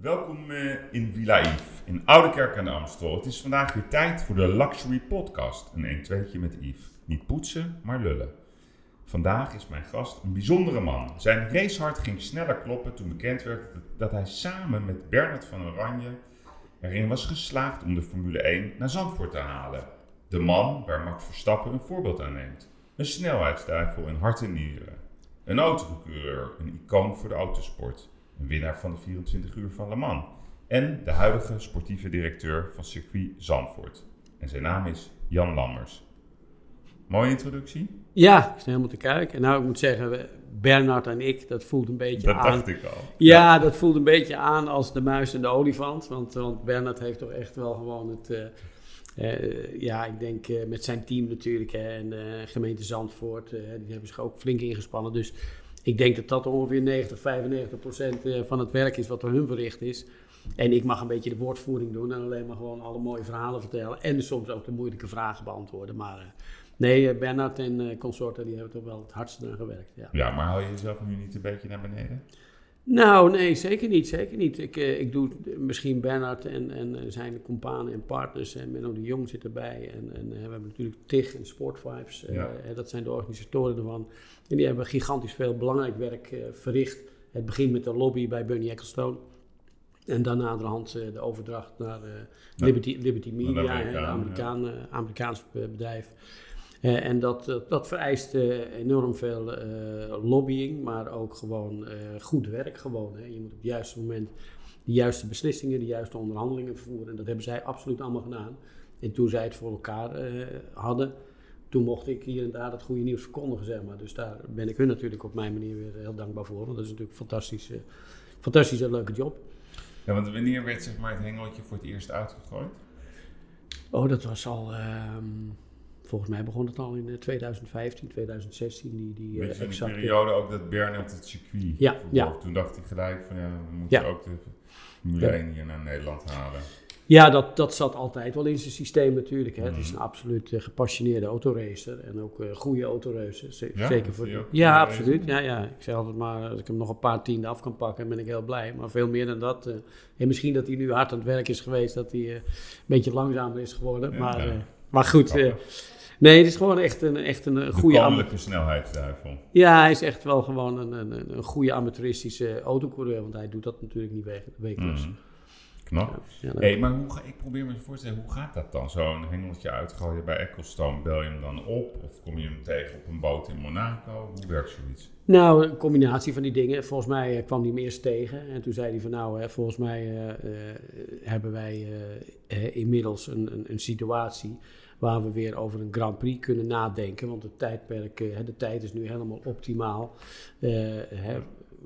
Welkom eh, in Villa Yves, in Oudekerk aan de Amstel. Het is vandaag weer tijd voor de Luxury Podcast. Een 1 2 met Yves. Niet poetsen, maar lullen. Vandaag is mijn gast een bijzondere man. Zijn racehart ging sneller kloppen toen bekend werd dat hij samen met Bernard van Oranje erin was geslaagd om de Formule 1 naar Zandvoort te halen. De man waar Max Verstappen een voorbeeld aan neemt. Een snelheidsduivel in hart en nieren. Een autocoureur, een icoon voor de autosport. Een winnaar van de 24 uur van Le Mans. En de huidige sportieve directeur van circuit Zandvoort. En zijn naam is Jan Lammers. Mooie introductie? Ja, ik sta helemaal te kijken. Nou, ik moet zeggen, Bernard en ik, dat voelt een beetje Dat aan. dacht ik al. Ja, dat voelt een beetje aan als de muis en de olifant. Want, want Bernard heeft toch echt wel gewoon het... eh, eh, ja, ik denk eh, met zijn team natuurlijk hè, en de gemeente Zandvoort, die hebben zich ook flink ingespannen. Dus ik denk dat dat ongeveer 90, 95 procent eh, van het werk is wat door hun verricht is. En ik mag een beetje de woordvoering doen en alleen maar gewoon alle mooie verhalen vertellen. En soms ook de moeilijke vragen beantwoorden. Maar eh, nee, eh, Bernard en consorten die hebben toch wel het hardste aan gewerkt. Ja. Ja, maar hou je jezelf nu niet een beetje naar beneden? Nou, nee, zeker niet. Zeker niet. Ik, eh, ik doe misschien Bernard en, en eh, zijn companen en partners. En Menno de Jong zit erbij. En, en eh, we hebben natuurlijk TIG en Sportvibes. eh, Ja. eh, dat zijn de organisatoren ervan. En die hebben gigantisch veel belangrijk werk eh, verricht. Het begint met de lobby bij Bernie Ecclestone. En daarna de hand eh, de overdracht naar eh. Liberty, Liberty Media, Amerikaan. Amerikaan, eh, Amerikaans eh, bedrijf. Eh, en dat, dat, dat vereist eh, enorm veel eh, lobbying, maar ook gewoon eh, goed werk. Gewoon, hè. Je moet op het juiste moment de juiste beslissingen, de juiste onderhandelingen voeren. En dat hebben zij absoluut allemaal gedaan. En toen zij het voor elkaar eh, hadden, toen mocht ik hier en daar het goede nieuws verkondigen, zeg maar. Dus daar ben ik hun natuurlijk op mijn manier weer heel dankbaar voor. Want dat is natuurlijk een fantastisch, eh, fantastisch en leuke job. Ja, want wanneer werd zeg maar, het hengeltje voor het eerst uitgegooid? Oh, dat was al. ehm, volgens mij begon het al in eh, 2015, 2016. Die, die eh, Weet je, in de exacte- periode ook dat Bernard het circuit Ja, ja. Toen dacht hij gelijk van ja, we moeten Ja. ook de Formule Ja. 1 hier naar Nederland halen. Ja, dat, dat zat altijd wel in zijn systeem natuurlijk. Hè. Het is Mhm. een absoluut eh, gepassioneerde autoracer. En ook eh goede autoracer. Ja, zeker voor Ja, de absoluut. Ja, ja. Ik zeg altijd maar, als ik hem nog een paar tienden af kan pakken, ben ik heel blij. Maar veel meer dan dat. eh, en misschien dat hij nu hard aan het werk is geweest, dat hij eh, een beetje langzamer is geworden. Ja, maar, ja. eh, maar goed. Eh, nee, het is gewoon echt een, echt een, De goede... koninklijke snelheidsduivel. Ja, hij is echt wel gewoon een, een, een- goede amateuristische autocoureur. Want hij doet dat natuurlijk niet we- wekelijks. Mhm. Knap. Ja, ja, dat- Hey, maar hoe, ga- ik probeer me te voorstellen, hoe gaat dat dan? Zo'n hengeltje uitgooien bij Ecclestone, bel je hem dan op? Of kom je hem tegen op een boot in Monaco? Hoe werkt zoiets? Nou, een combinatie van die dingen. Volgens mij eh, kwam hij me eerst tegen. En toen zei hij van nou, hè, volgens mij eh, eh, hebben wij eh, eh, inmiddels een, een, een situatie waar we weer over een Grand Prix kunnen nadenken. Want het tijdperk, eh, de tijd is nu helemaal optimaal eh,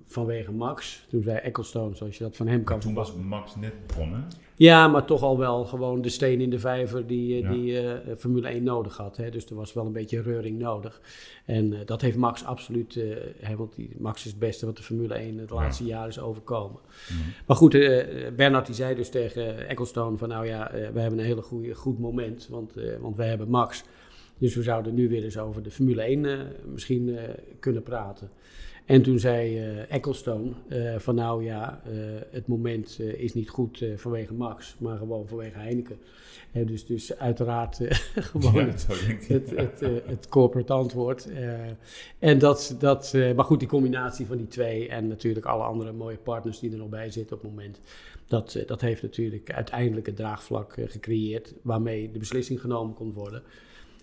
vanwege Max. Toen zei Ecclestone, zoals je dat van hem kan toen was Max net begonnen. Ja, maar toch al wel gewoon de steen in de vijver die, eh, Ja. die eh, Formule 1 nodig had. Hè. Dus er was wel een beetje reuring nodig. En eh, dat heeft Max absoluut, hè, want die, Max is het beste wat de Formule 1 het Ja. laatste jaar is overkomen. Mhm. Maar goed, Bernard die zei dus tegen Ecclestone van nou ja, we hebben een hele goede, goed moment, want, want wij hebben Max. Dus we zouden nu weer eens over de Formule 1 eh, misschien kunnen praten. En toen zei eh Ecclestone eh, van nou ja, eh, het moment is niet goed vanwege Max, maar gewoon vanwege Heineken. Dus, dus uiteraard gewoon Ja, het, het, het, het corporate antwoord. En dat, dat, maar goed, die combinatie van die twee en natuurlijk alle andere mooie partners die er nog bij zitten op het moment. Dat, dat heeft natuurlijk uiteindelijk het draagvlak gecreëerd waarmee de beslissing genomen kon worden.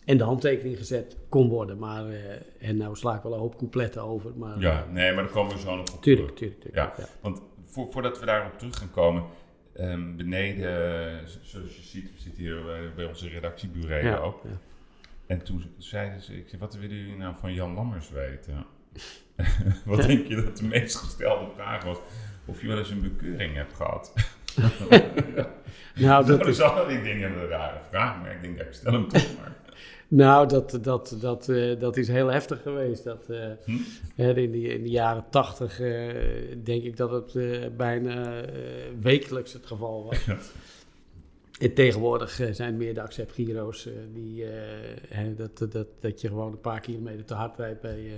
En de handtekening gezet kon worden. Maar, eh, en nou sla ik wel een hoop coupletten over. Maar, Ja, nee, maar daar komen we zo nog op Tuurlijk, terug. tuurlijk, tuurlijk. Ja. Ja. Want voor, voordat we daarop terug gaan komen, ehm, beneden, eh, zoals je ziet, we zitten hier bij, bij onze redactiebureau Ja, ook. ja. En toen zeiden ze, ik zei, wat willen jullie nou van Jan Lammers weten? wat denk je dat de meest gestelde vraag was? Of je wel eens een bekeuring hebt gehad? Nou, dat dat is al, dat is een rare vraag, maar ik denk, ja, ik stel hem toch maar. Nou, dat, dat, dat, eh, dat is heel heftig geweest. Dat, eh, Hm? In, de, in de jaren tachtig eh, denk ik dat het bijna wekelijks het geval was. Ja. En tegenwoordig eh, zijn meer de accept-gyro's eh, die, eh, hè, dat, dat, dat je gewoon een paar kilometer te hard rijdt bij eh,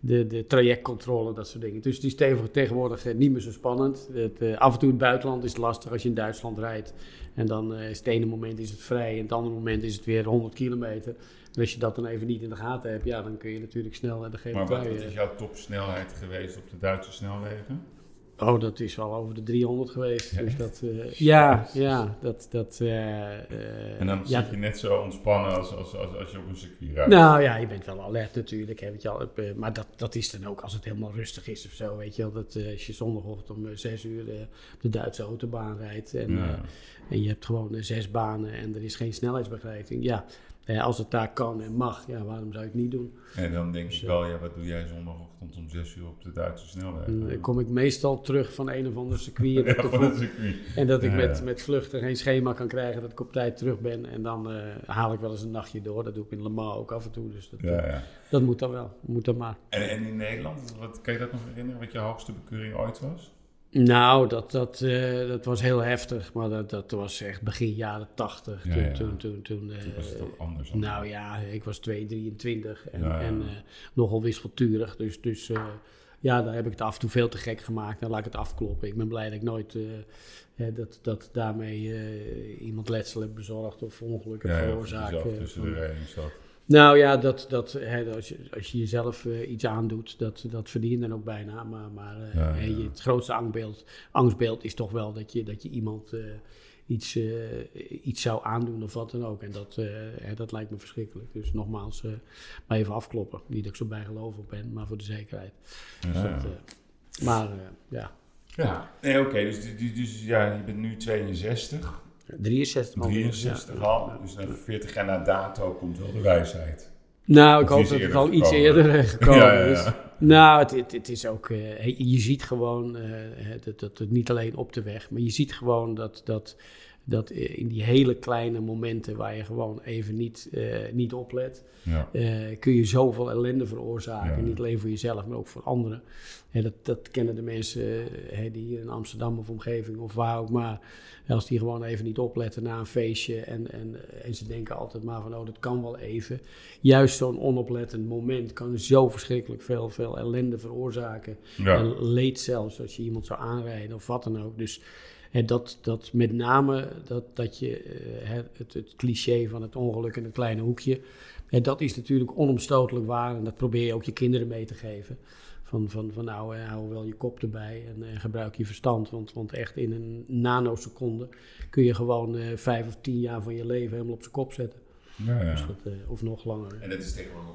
de, de trajectcontrole, dat soort dingen. Dus het is tegen- tegenwoordig eh, niet meer zo spannend. Het, eh, af en toe in het buitenland is het lastig als je in Duitsland rijdt. En dan eh, is het ene moment is het vrij en het andere moment is het weer 100 kilometer. En als je dat dan even niet in de gaten hebt, ja, dan kun je natuurlijk snel eh, de gele Maar wat, wat eh, is jouw topsnelheid geweest op de Duitse snelwegen? Oh, dat is wel over de 300 geweest. Ja, dus dat, eh, ja, ja, dat, dat, eh, eh, En dan ja, zit je net zo ontspannen als, als, als, als je op een circuit rijdt. Nou ja, je bent wel alert natuurlijk, hè, je. Eh, maar dat, dat is dan ook als het helemaal rustig is of zo, weet je wel. Dat, als je zondagochtend om eh, zes uur op de Duitse autobaan rijdt en, Ja. en je hebt gewoon zes banen en er is geen snelheidsbegrijping. Ja, eh, als het daar kan en mag, ja, waarom zou je het niet doen? En dan denk Dus, ik wel, ja, wat doe jij zondagochtend om 6 uur op de Duitse snelweg? Dan eh, kom ik meestal terug van een of ander circuit. ja, van. En dat ik Ja, met, ja. met vluchten geen schema kan krijgen, dat ik op tijd terug ben. En dan eh, haal ik wel eens een nachtje door. Dat doe ik in Le Mans ook af en toe. Dus dat, Ja, ja. dat moet dan wel. Moet dan maar. En, en in Nederland, wat, kan je dat nog herinneren, wat je hoogste bekeuring ooit was? Nou, dat, dat, eh, dat was heel heftig. Maar dat, dat was echt begin jaren tachtig. Ja, toen, ja. toen, toen, toen, eh, Toen was het ook anders. dan- nou ja, ik was 2, 23 en, Ja, ja. en eh, nogal wisselturig. Dus, dus ja, daar heb ik het af en toe veel te gek gemaakt. Dan laat ik het afkloppen. Ik ben blij dat ik nooit dat, dat daarmee iemand letsel heb bezorgd of ongelukken ja, ja, veroorzaakt. eh, tussen de zat. Nou ja, dat, dat, hè, als, je, als je jezelf eh, iets aandoet, dat, dat verdien je dan ook bijna. Maar, maar eh, Ja, ja. het grootste angstbeeld, angstbeeld is toch wel dat je, dat je iemand eh, iets, iets zou aandoen of wat dan ook. En dat, hè, dat lijkt me verschrikkelijk. Dus nogmaals, maar even afkloppen. Niet dat ik zo bijgelovig ben, maar voor de zekerheid. Dus dat, maar ja, Ja, nee, oké, dus, dus, dus ja, je bent nu 62, 63 alweer, 63 ja. al, dus na 40 jaar na dato komt wel de wijsheid. Nou, ik Of hoop dat het al iets eerder gekomen Ja, ja, is. Nou, het, het, het is ook. eh, je ziet gewoon. eh, hè, dat, dat het niet alleen op de weg. Maar je ziet gewoon dat. dat dat eh, in die hele kleine momenten waar je gewoon even niet, eh, niet oplet, Ja. eh, kun je zoveel ellende veroorzaken. Ja. Niet alleen voor jezelf, maar ook voor anderen. Hè, dat, dat kennen de mensen hè, die hier in Amsterdam of omgeving of waar ook maar. Als die gewoon even niet opletten na een feestje en, en, en ze denken altijd maar van, oh, dat kan wel even. Juist zo'n onoplettend moment kan zo verschrikkelijk veel, veel ellende veroorzaken. Ja. En leed zelfs als je iemand zou aanrijden of wat dan ook. Dus dat, dat met name dat, dat je eh, hè, het, het cliché van het ongeluk in het kleine hoekje. hè, dat is natuurlijk onomstotelijk waar. En dat probeer je ook je kinderen mee te geven. Van, van, van nou, eh, hou wel je kop erbij en eh, gebruik je verstand. Want, want echt in een nanoseconde kun je gewoon eh, vijf of tien jaar van je leven helemaal op zijn kop zetten. Ja, ja. Dus dat, eh, of nog langer. En dat is tegenwoordig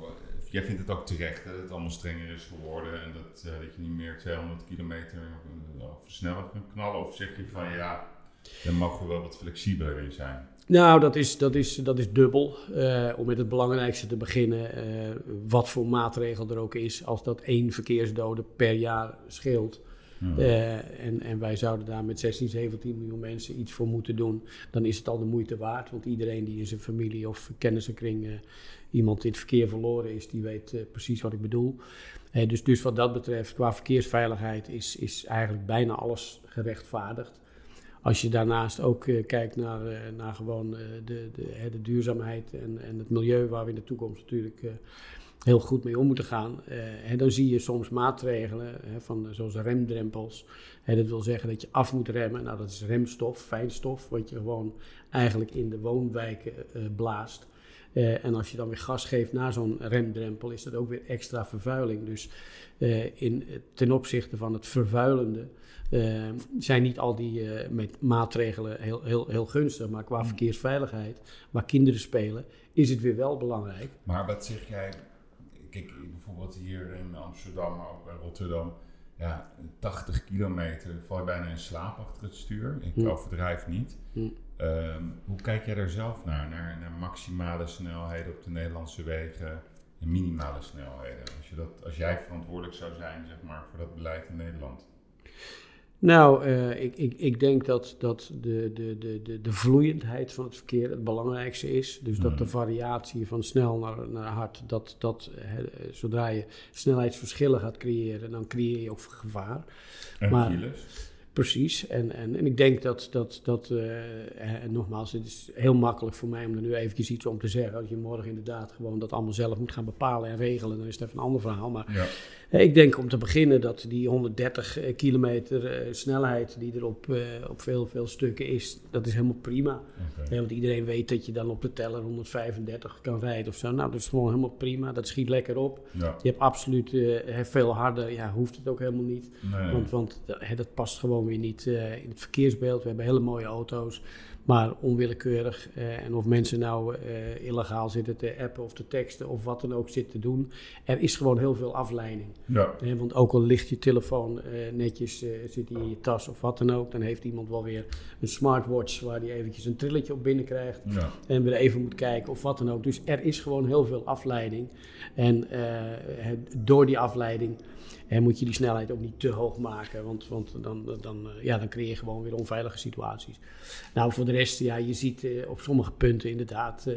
Jij vindt het ook terecht dat het allemaal strenger is geworden en dat, eh, dat je niet meer 200 kilometer snelweg kan knallen? Of zeg je van ja, daar mogen we wel wat flexibeler in zijn? Nou, dat is, dat is, dat is dubbel. Eh, om met het belangrijkste te beginnen, eh, wat voor maatregel er ook is, als dat één verkeersdode per jaar scheelt. Eh, en, en wij zouden daar met 16, 17 miljoen mensen iets voor moeten doen, dan is het al de moeite waard. Want iedereen die in zijn familie of kennissenkring iemand in het verkeer verloren is, die weet eh, precies wat ik bedoel. Eh, dus, dus wat dat betreft, qua verkeersveiligheid, is, is eigenlijk bijna alles gerechtvaardigd. Als je daarnaast ook eh, kijkt naar, naar gewoon de, de, de duurzaamheid en, en het milieu waar we in de toekomst natuurlijk heel goed mee om moeten gaan. en dan zie je soms maatregelen, van, zoals remdrempels. Dat wil zeggen dat je af moet remmen. Nou, dat is remstof, fijnstof, wat je gewoon eigenlijk in de woonwijken blaast. Eh, en als je dan weer gas geeft na zo'n remdrempel, is dat ook weer extra vervuiling. Dus eh, in, ten opzichte van het vervuilende eh, zijn niet al die met maatregelen heel, heel, heel gunstig. Maar qua verkeersveiligheid, waar kinderen spelen, is het weer wel belangrijk. Maar wat zeg jij, kijk bijvoorbeeld hier in Amsterdam, maar ook bij Rotterdam, ja, 80 kilometer val je bijna in slaap achter het stuur. Ik Hm. overdrijf niet. Hm. Ehm, hoe kijk jij daar zelf naar, naar, naar maximale snelheden op de Nederlandse wegen en minimale snelheden? Als, je dat, als jij verantwoordelijk zou zijn zeg maar, voor dat beleid in Nederland. Nou, eh, ik, ik, ik denk dat, dat de, de, de, de, de vloeiendheid van het verkeer het belangrijkste is. Dus dat de Mhm. variatie van snel naar, naar hard, dat, dat zodra je snelheidsverschillen gaat creëren, dan creëer je ook gevaar. En Maar- files? Precies. En, en, en ik denk dat, dat, dat en nogmaals, het is heel makkelijk voor mij om er nu eventjes iets om te zeggen. Als je morgen inderdaad gewoon dat allemaal zelf moet gaan bepalen en regelen, dan is even een ander verhaal. Maar ja. Ik denk om te beginnen dat die 130 eh, kilometer eh, snelheid die er op, op veel, veel stukken is, dat is helemaal prima. want iedereen weet dat je dan op de teller 135 kan rijden of zo. Nou, dat is gewoon helemaal prima. Dat schiet lekker op. Ja. Je hebt absoluut veel harder, ja, hoeft het ook helemaal niet. Want, want dat past gewoon weer niet in het verkeersbeeld. We hebben hele mooie auto's. Maar onwillekeurig. Uh, en of mensen nou uh, illegaal zitten te appen of te teksten of wat dan ook zitten te doen. Er is gewoon heel veel afleiding. Ja. Want ook al ligt je telefoon netjes, zit die in je tas of wat dan ook. Dan heeft iemand wel weer een smartwatch waar die eventjes een trilletje op binnen krijgt. Ja. En weer even moet kijken of wat dan ook. Dus er is gewoon heel veel afleiding. En door die afleiding en moet je die snelheid ook niet te hoog maken, want, want dan, dan, eh, ja, dan creëer je gewoon weer onveilige situaties. Nou, voor de rest, ja, je ziet uh, op sommige punten inderdaad uh,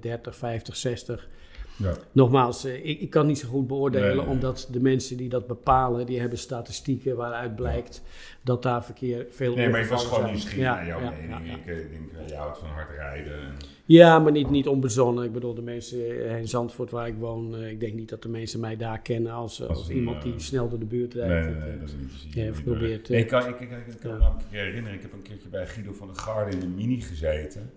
30, 50, 60. Ja. Nogmaals, eh, ik, ik, kan niet zo goed beoordelen, omdat de mensen die dat bepalen, die hebben statistieken waaruit blijkt dat daar verkeer veel Nee, maar ik was gewoon nieuwsgierig ja, naar jouw mening. Ik denk, je houdt van hard rijden. Ja, maar niet, niet onbezonnen. Ik bedoel, de mensen in Zandvoort waar ik woon, ik denk niet dat de mensen mij daar kennen als, als, iemand die snel door de buurt rijdt. Nee, dat is niet te zien. Ja, probeert, ik kan, ik, ik, ik, kan me een keer herinneren, ik heb een keertje bij Guido van der Garde in de Mini gezeten.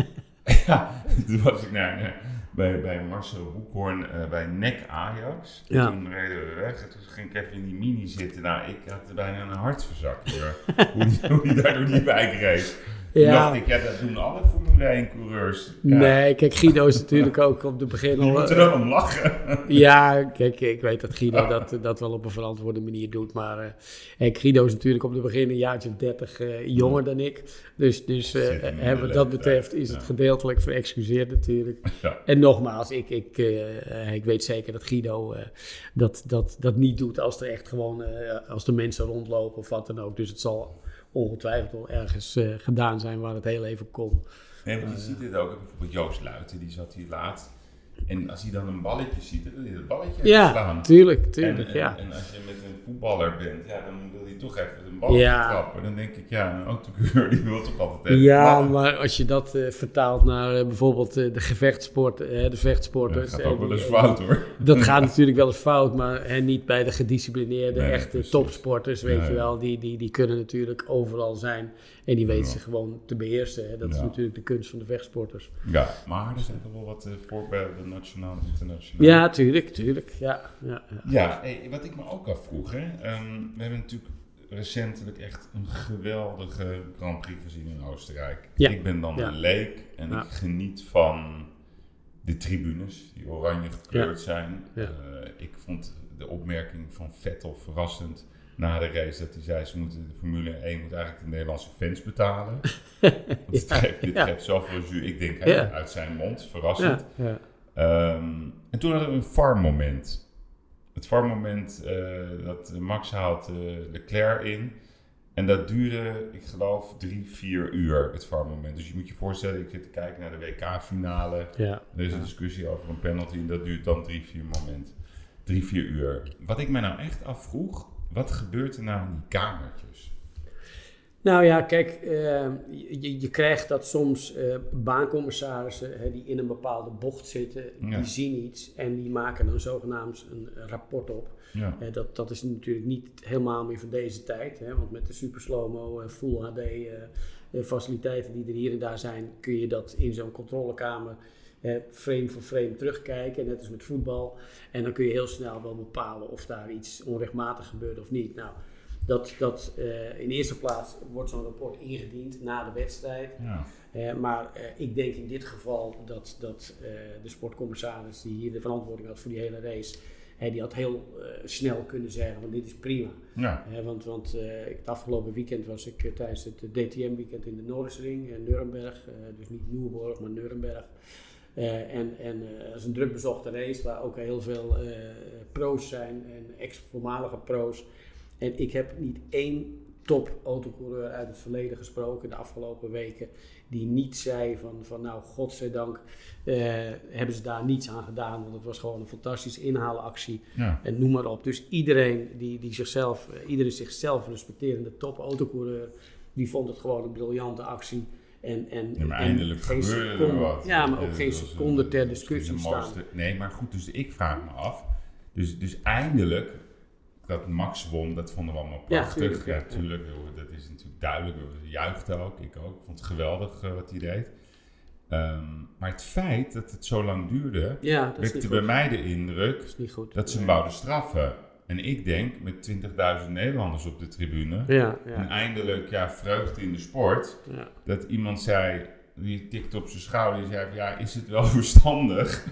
ja, toen was ik naar... Nou, bij, bij Marcel Boekhoorn uh, bij NEC Ajax. Ja. Toen reden we weg en toen ging ik even in die mini zitten. Nou, ik had bijna een hartverzak hoe, die, hoe die daar door die wijk reed. Ja. dacht ik, ja, dat doen alle Formule 1 coureurs. Nee, kijk, Guido is natuurlijk ook op de begin al... Je moet er dan om lachen. ja, kijk, ik weet dat Guido dat, dat wel op een verantwoorde manier doet. Maar uh, Guido is natuurlijk op de begin een jaartje of dertig uh, jonger dan ik. Dus, dus uh, wat dat betreft is het gedeeltelijk verexcuseerd natuurlijk. Ja. En nogmaals, ik, ik, ik weet zeker dat Guido dat, dat, dat niet doet als er echt gewoon... als de mensen rondlopen of wat dan ook. Dus het zal ongetwijfeld wel ergens uh, gedaan zijn waar het heel even kon. Nee, je ziet dit ook. Bijvoorbeeld Joost Luiten, die zat hier laatst. En als hij dan een balletje ziet, dan wil hij het balletje ja, slaan. Tuurlijk, tuurlijk, en, ja. En, als je met een voetballer bent, ja, dan wil hij toch even een balletje ja. trappen. Dan denk ik, ja, een autocuur die wil toch altijd even Ja, maar als je dat uh, vertaalt naar uh, bijvoorbeeld uh, de gevechtsport, de vechtsporters. dat gaat ook wel eens fout hoor. Dat gaat natuurlijk wel eens fout, maar niet bij de gedisciplineerde, nee, echte precies. topsporters, weet ja, je wel. Die, die, die kunnen natuurlijk overal zijn en die weten zich gewoon te beheersen. Hè. Dat is natuurlijk de kunst van de vechtsporters. Ja, maar er zijn toch wel wat voorbeelden, nationaal en internationaal. Ja, tuurlijk, tuurlijk. Ja, ja, ja. ja hey, wat ik me ook afvroeg, hè. Um, we hebben natuurlijk recentelijk echt een geweldige Grand Prix gezien in Oostenrijk. Ja. Ik ben dan een leek en ik geniet van de tribunes die oranje gekleurd zijn. Uh, ik vond de opmerking van Vettel verrassend na de race dat hij zei ze moeten de Formule 1 moet eigenlijk de Nederlandse fans betalen. dit geeft, dit geeft zoveel zuur. Ik denk uit zijn mond, verrassend. Um, en toen hadden we een farm moment het VAR-moment uh, dat Max haalt uh, Leclerc in. En dat duurde, ik geloof, drie, vier uur, het VAR-moment. Dus je moet je voorstellen, ik zit te kijken naar de WK-finale. Ja. Er is een discussie over een penalty en dat duurt dan drie, vier moment. Drie, vier uur. Wat ik me nou echt afvroeg, wat gebeurt er nou in die kamertjes? Nou ja, kijk, uh, je, je, krijgt dat soms uh, baancommissarissen hè, die in een bepaalde bocht zitten, die zien iets en die maken dan zogenaamd een rapport op. Ja. Uh, dat, dat is natuurlijk niet helemaal meer van deze tijd, hè, want met de super slow-mo, full HD faciliteiten die er hier en daar zijn, kun je dat in zo'n controlekamer frame voor frame terugkijken, net als met voetbal. En dan kun je heel snel wel bepalen of daar iets onrechtmatig gebeurt of niet. Nou, dat, dat uh, in eerste plaats wordt zo'n rapport ingediend na de wedstrijd. Ja. Uh, maar uh, ik denk in dit geval dat, dat de sportcommissaris die hier de verantwoording had voor die hele race, die had heel snel kunnen zeggen van dit is prima. Ja. want want het afgelopen weekend was ik tijdens het DTM-weekend in de Noordersring in Nuremberg. dus niet Nürburg, maar Nuremberg. En en dat is een druk bezochte race waar ook heel veel pro's zijn en ex-voormalige pro's. En ik heb niet één top autocoureur uit het verleden gesproken de afgelopen weken. Die niet zei van, van nou godzijdank uh, hebben ze daar niets aan gedaan. Want het was gewoon een fantastische inhaalactie. Ja. En noem maar op. Dus iedereen die, die zichzelf, iedere zichzelf respecterende top autocoureur. Die vond het gewoon een briljante actie. En, en, Ja, maar en eindelijk geen gebeurde er wat. Ja, maar ook geen seconde ter discussie staan. mooiste- Nee, maar goed, dus ik vraag me af. Dus, dus eindelijk, dat Max won, dat vonden we allemaal Ja, prachtig. tuurlijk, Ja, tuurlijk. Dat is natuurlijk duidelijk. We juichten ook, ik ook. Ik vond het geweldig eh, wat hij deed. Ehm, maar het feit dat het zo lang duurde, Ja, wekte bij mij de indruk dat ze hem wouden straffen. En ik denk, met 20.000 Nederlanders op de tribune, Ja, en ja, eindelijk ja, vreugde in de sport, ja. dat iemand zei, die tikte op zijn schouder, die zei van ja, is het wel verstandig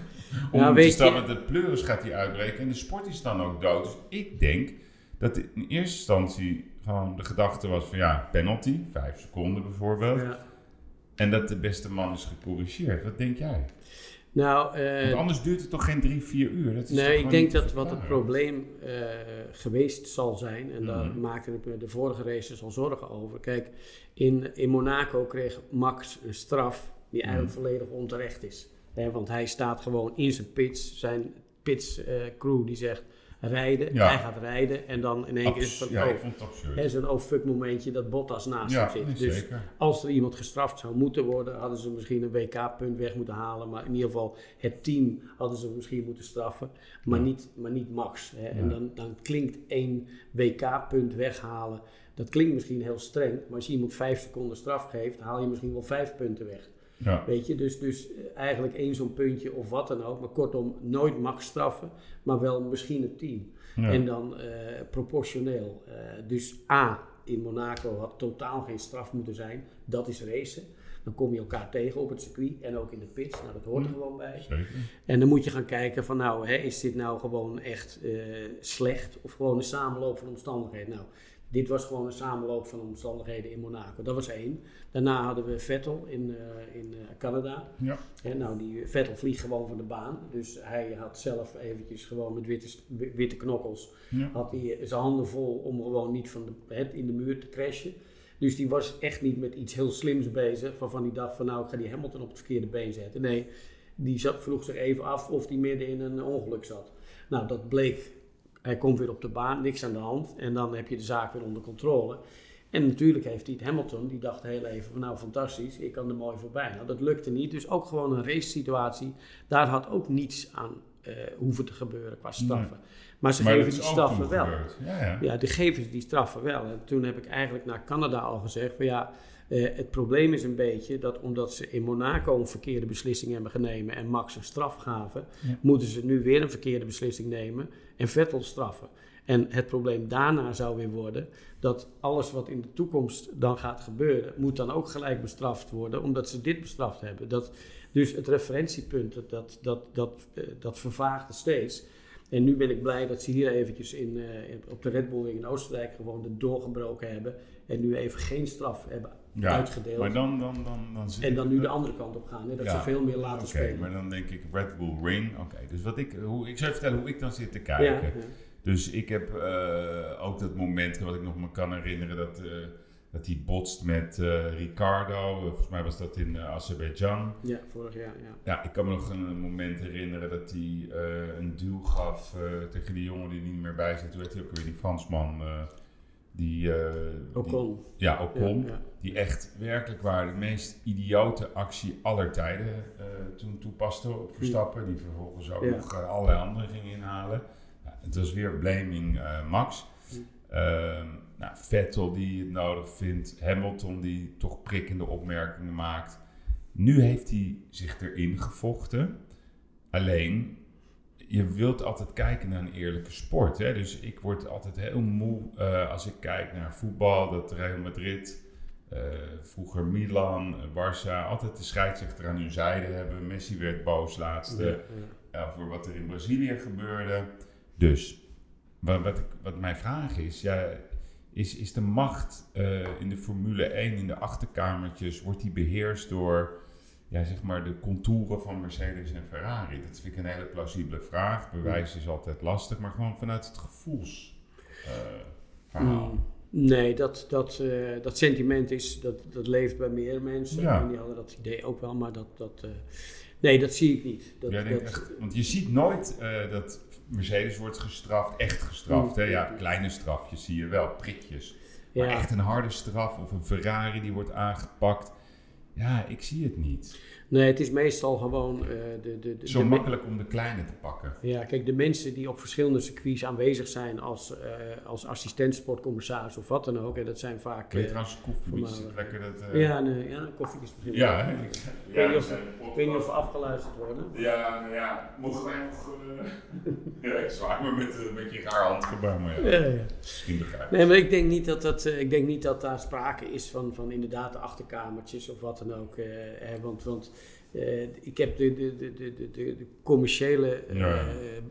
om weet te staan, want de pleuris gaat hij uitbreken en de sport is dan ook dood. Dus ik denk dat in eerste instantie gewoon de gedachte was van ja, penalty, vijf seconden bijvoorbeeld, en dat de beste man is gecorrigeerd. Wat denk jij? Nou, eh, Want anders duurt het toch geen drie, vier uur? Dat is Nee, ik denk dat wat het probleem eh, geweest zal zijn, en daar Mhm. maakte ik me de vorige races al zorgen over. Kijk, in, in Monaco kreeg Max een straf die eigenlijk Mhm. volledig onterecht is. Want hij staat gewoon in zijn pits, zijn pits eh, crew die zegt rijden, Ja. hij gaat rijden en dan in één keer is het van, ja, oh, zo'n oh fuck momentje dat Bottas naast ja, hem zit. dus zeker. als er iemand gestraft zou moeten worden, hadden ze misschien een WK-punt weg moeten halen. Maar in ieder geval het team hadden ze misschien moeten straffen. Maar, niet, maar niet Max. Hè. En dan, dan klinkt één WK-punt weghalen. Dat klinkt misschien heel streng. Maar als je iemand vijf seconden straf geeft, haal je misschien wel vijf punten weg. Ja. Weet je, dus, dus eh, eigenlijk één zo'n puntje of wat dan ook. Maar kortom, nooit Max straffen, maar wel misschien het team. Ja. En dan eh, proportioneel. Eh, dus A, in Monaco had totaal geen straf moeten zijn. Dat is racen. Dan kom je elkaar tegen op het circuit en ook in de pits. Nou, dat hoort er Mm. gewoon bij. Zeker. En dan moet je gaan kijken van nou, hè, is dit nou gewoon echt slecht of gewoon een samenloop van omstandigheden? Nou, dit was gewoon een samenloop van omstandigheden in Monaco. Dat was één. Daarna hadden we Vettel in, eh, in eh, Canada. Ja. Hè, nou, die Vettel vliegt gewoon van de baan. Dus hij had zelf eventjes gewoon met witte, witte knokkels Ja. had hij zijn handen vol om gewoon niet van de, het in de muur te crashen. Dus die was echt niet met iets heel slims bezig, waarvan hij dacht van nou ik ga die Hamilton op het verkeerde been zetten. Nee, die zat, vroeg zich even af of hij midden in een ongeluk zat. Nou, dat bleek, hij komt weer op de baan, niks aan de hand. En dan heb je de zaak weer onder controle. En natuurlijk heeft hij het Hamilton, die dacht heel even van nou fantastisch, ik kan er mooi voorbij. Nou, dat lukte niet, dus ook gewoon een race situatie. Daar had ook niets aan eh, hoeven te gebeuren qua straffen. Maar ze Maar geven die straffen wel. Ja, ja. Ja, die geven ze die straffen wel. En toen heb ik eigenlijk naar Canada al gezegd van ja, eh, het probleem is een beetje dat omdat ze in Monaco een verkeerde beslissing hebben genomen en Max een straf gaven, Ja. moeten ze nu weer een verkeerde beslissing nemen en Vettel straffen. En het probleem daarna zou weer worden dat alles wat in de toekomst dan gaat gebeuren, moet dan ook gelijk bestraft worden, omdat ze dit bestraft hebben. Dat, dus het referentiepunt, dat, dat, dat, dat, eh, dat vervaagde steeds. En nu ben ik blij dat ze hier eventjes in, eh, op de Red Bull Ring in Oostenrijk gewoon de doorgebroken hebben. En nu even geen straf hebben Ja, uitgedeeld. Maar dan, dan, dan, dan zit en dan nu de andere kant op gaan. Hè, dat Ja, ze veel meer laten spelen. maar dan denk ik Red Bull Ring. Oké, dus wat ik, hoe, ik zou je vertellen hoe ik dan zit te kijken. ja. Dus ik heb eh, ook dat moment wat ik nog me kan herinneren dat, eh, dat hij botst met eh, Ricardo. Volgens mij was dat in Azerbeidzjan. ja, vorig jaar. Ja. Ja, ik kan me nog een moment herinneren dat hij een duw gaf tegen die jongen die niet meer bij zit. Hoe heet hij ook weer, die Fransman? Die, eh, die- ja, Ocon. Ja, ja. Die echt werkelijk waar de meest idiote actie aller tijden eh, toen toepaste op Verstappen. Die vervolgens ook Ja. nog eh, allerlei anderen ging inhalen. Het was weer blaming Max. Hm. Ehm, nou, Vettel die het nodig vindt. Hamilton die toch prikkende opmerkingen maakt. Nu heeft hij zich erin gevochten. Alleen, je wilt altijd kijken naar een eerlijke sport. Hè? Dus ik word altijd heel moe eh, als ik kijk naar voetbal. Dat Real Madrid, eh, vroeger Milan, eh, Barça, altijd de scheidsrechter aan hun zijde hebben. Messi werd boos laatste Ja, ja. over wat er in Brazilië gebeurde. Dus, wat, wat, ik, wat mijn vraag is, ja, is, is de macht eh, in de Formule 1, in de achterkamertjes, wordt die beheerst door ja, zeg maar de contouren van Mercedes en Ferrari? Dat vind ik een hele plausibele vraag. Bewijs is altijd lastig, maar gewoon vanuit het gevoelsverhaal. Mm. Nee, dat, dat, eh, dat sentiment is, dat, dat leeft bij meer mensen. Ja. En die hadden dat idee ook wel, maar dat, dat, eh, nee, dat zie ik niet. Dat, dat- echt, want je ziet nooit eh, dat Mercedes wordt gestraft, echt gestraft. Hè? Ja, Mm. kleine strafjes zie je wel, prikjes. ja. Maar echt een harde straf of een Ferrari die wordt aangepakt. Ja, ik zie het niet. Nee, het is meestal gewoon eh, de, de, de, Zo de- makkelijk om de kleine te pakken. Ja, kijk, de mensen die op verschillende circuits aanwezig zijn als, eh als assistent sportcommissaris of wat dan ook, en dat zijn vaak... Weet je eh, trouwens, koffie, lekker dat... ja, nee, ja, koffie is misschien Ja, hè? Ik Ja, weet niet of- weet niet of we afgeluisterd worden. Ja, nou ja, mogen wij nog... ja, ik zwaai me met een beetje raar handgebaar, maar ja, Ja, ja. misschien begrijp ik. Nee, maar ik denk niet dat, dat, ik denk niet dat daar sprake is van, van inderdaad de achterkamertjes of wat dan ook. eh, want want eh, ik heb de, de, de, de, de, commerciële eh, Ja, ja.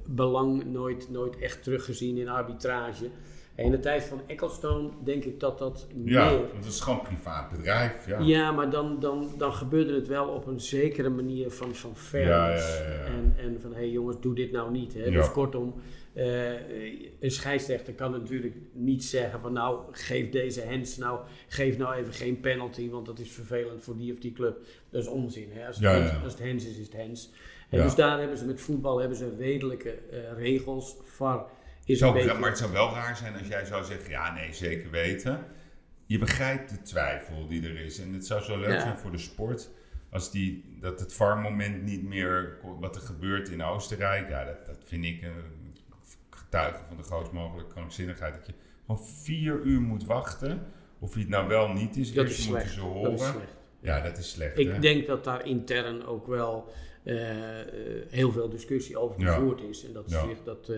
belang nooit, nooit echt teruggezien in arbitrage. En in de tijd van Ecclestone denk ik dat dat Ja, meer... want het is gewoon een privaat bedrijf, ja. Ja, maar dan, dan, dan gebeurde het wel op een zekere manier van, van fairness. Ja, ja, ja, ja. En, en van, hé hey jongens, doe dit nou niet. Hè? Ja. Dus kortom, eh, een scheidsrechter kan natuurlijk niet zeggen van, nou, geef deze hens nou, geef nou even geen penalty, want dat is vervelend voor die of die club. Dat is onzin. Hè? Als, het Ja, als het is, is het hens. En Ja. dus daar hebben ze met voetbal hebben ze redelijke eh, regels. VAR is een beetje... Maar het zou wel raar zijn als jij zou zeggen, ja nee, zeker weten. Je begrijpt de twijfel die er is. En het zou zo leuk zijn voor de sport als die, dat het VAR-moment niet meer, wat er gebeurt in Oostenrijk, ja, dat, dat vind ik een van de grootst mogelijke krankzinnigheid. Dat je gewoon vier uur moet wachten, of hij het nou wel niet is. dat Eerst is moeten slecht. ze Dat horen. is slecht. Ja, dat is slecht. hè? Ik denk dat daar intern ook wel heel veel discussie over Ja. gevoerd is. En dat, Ja. zich dat, eh,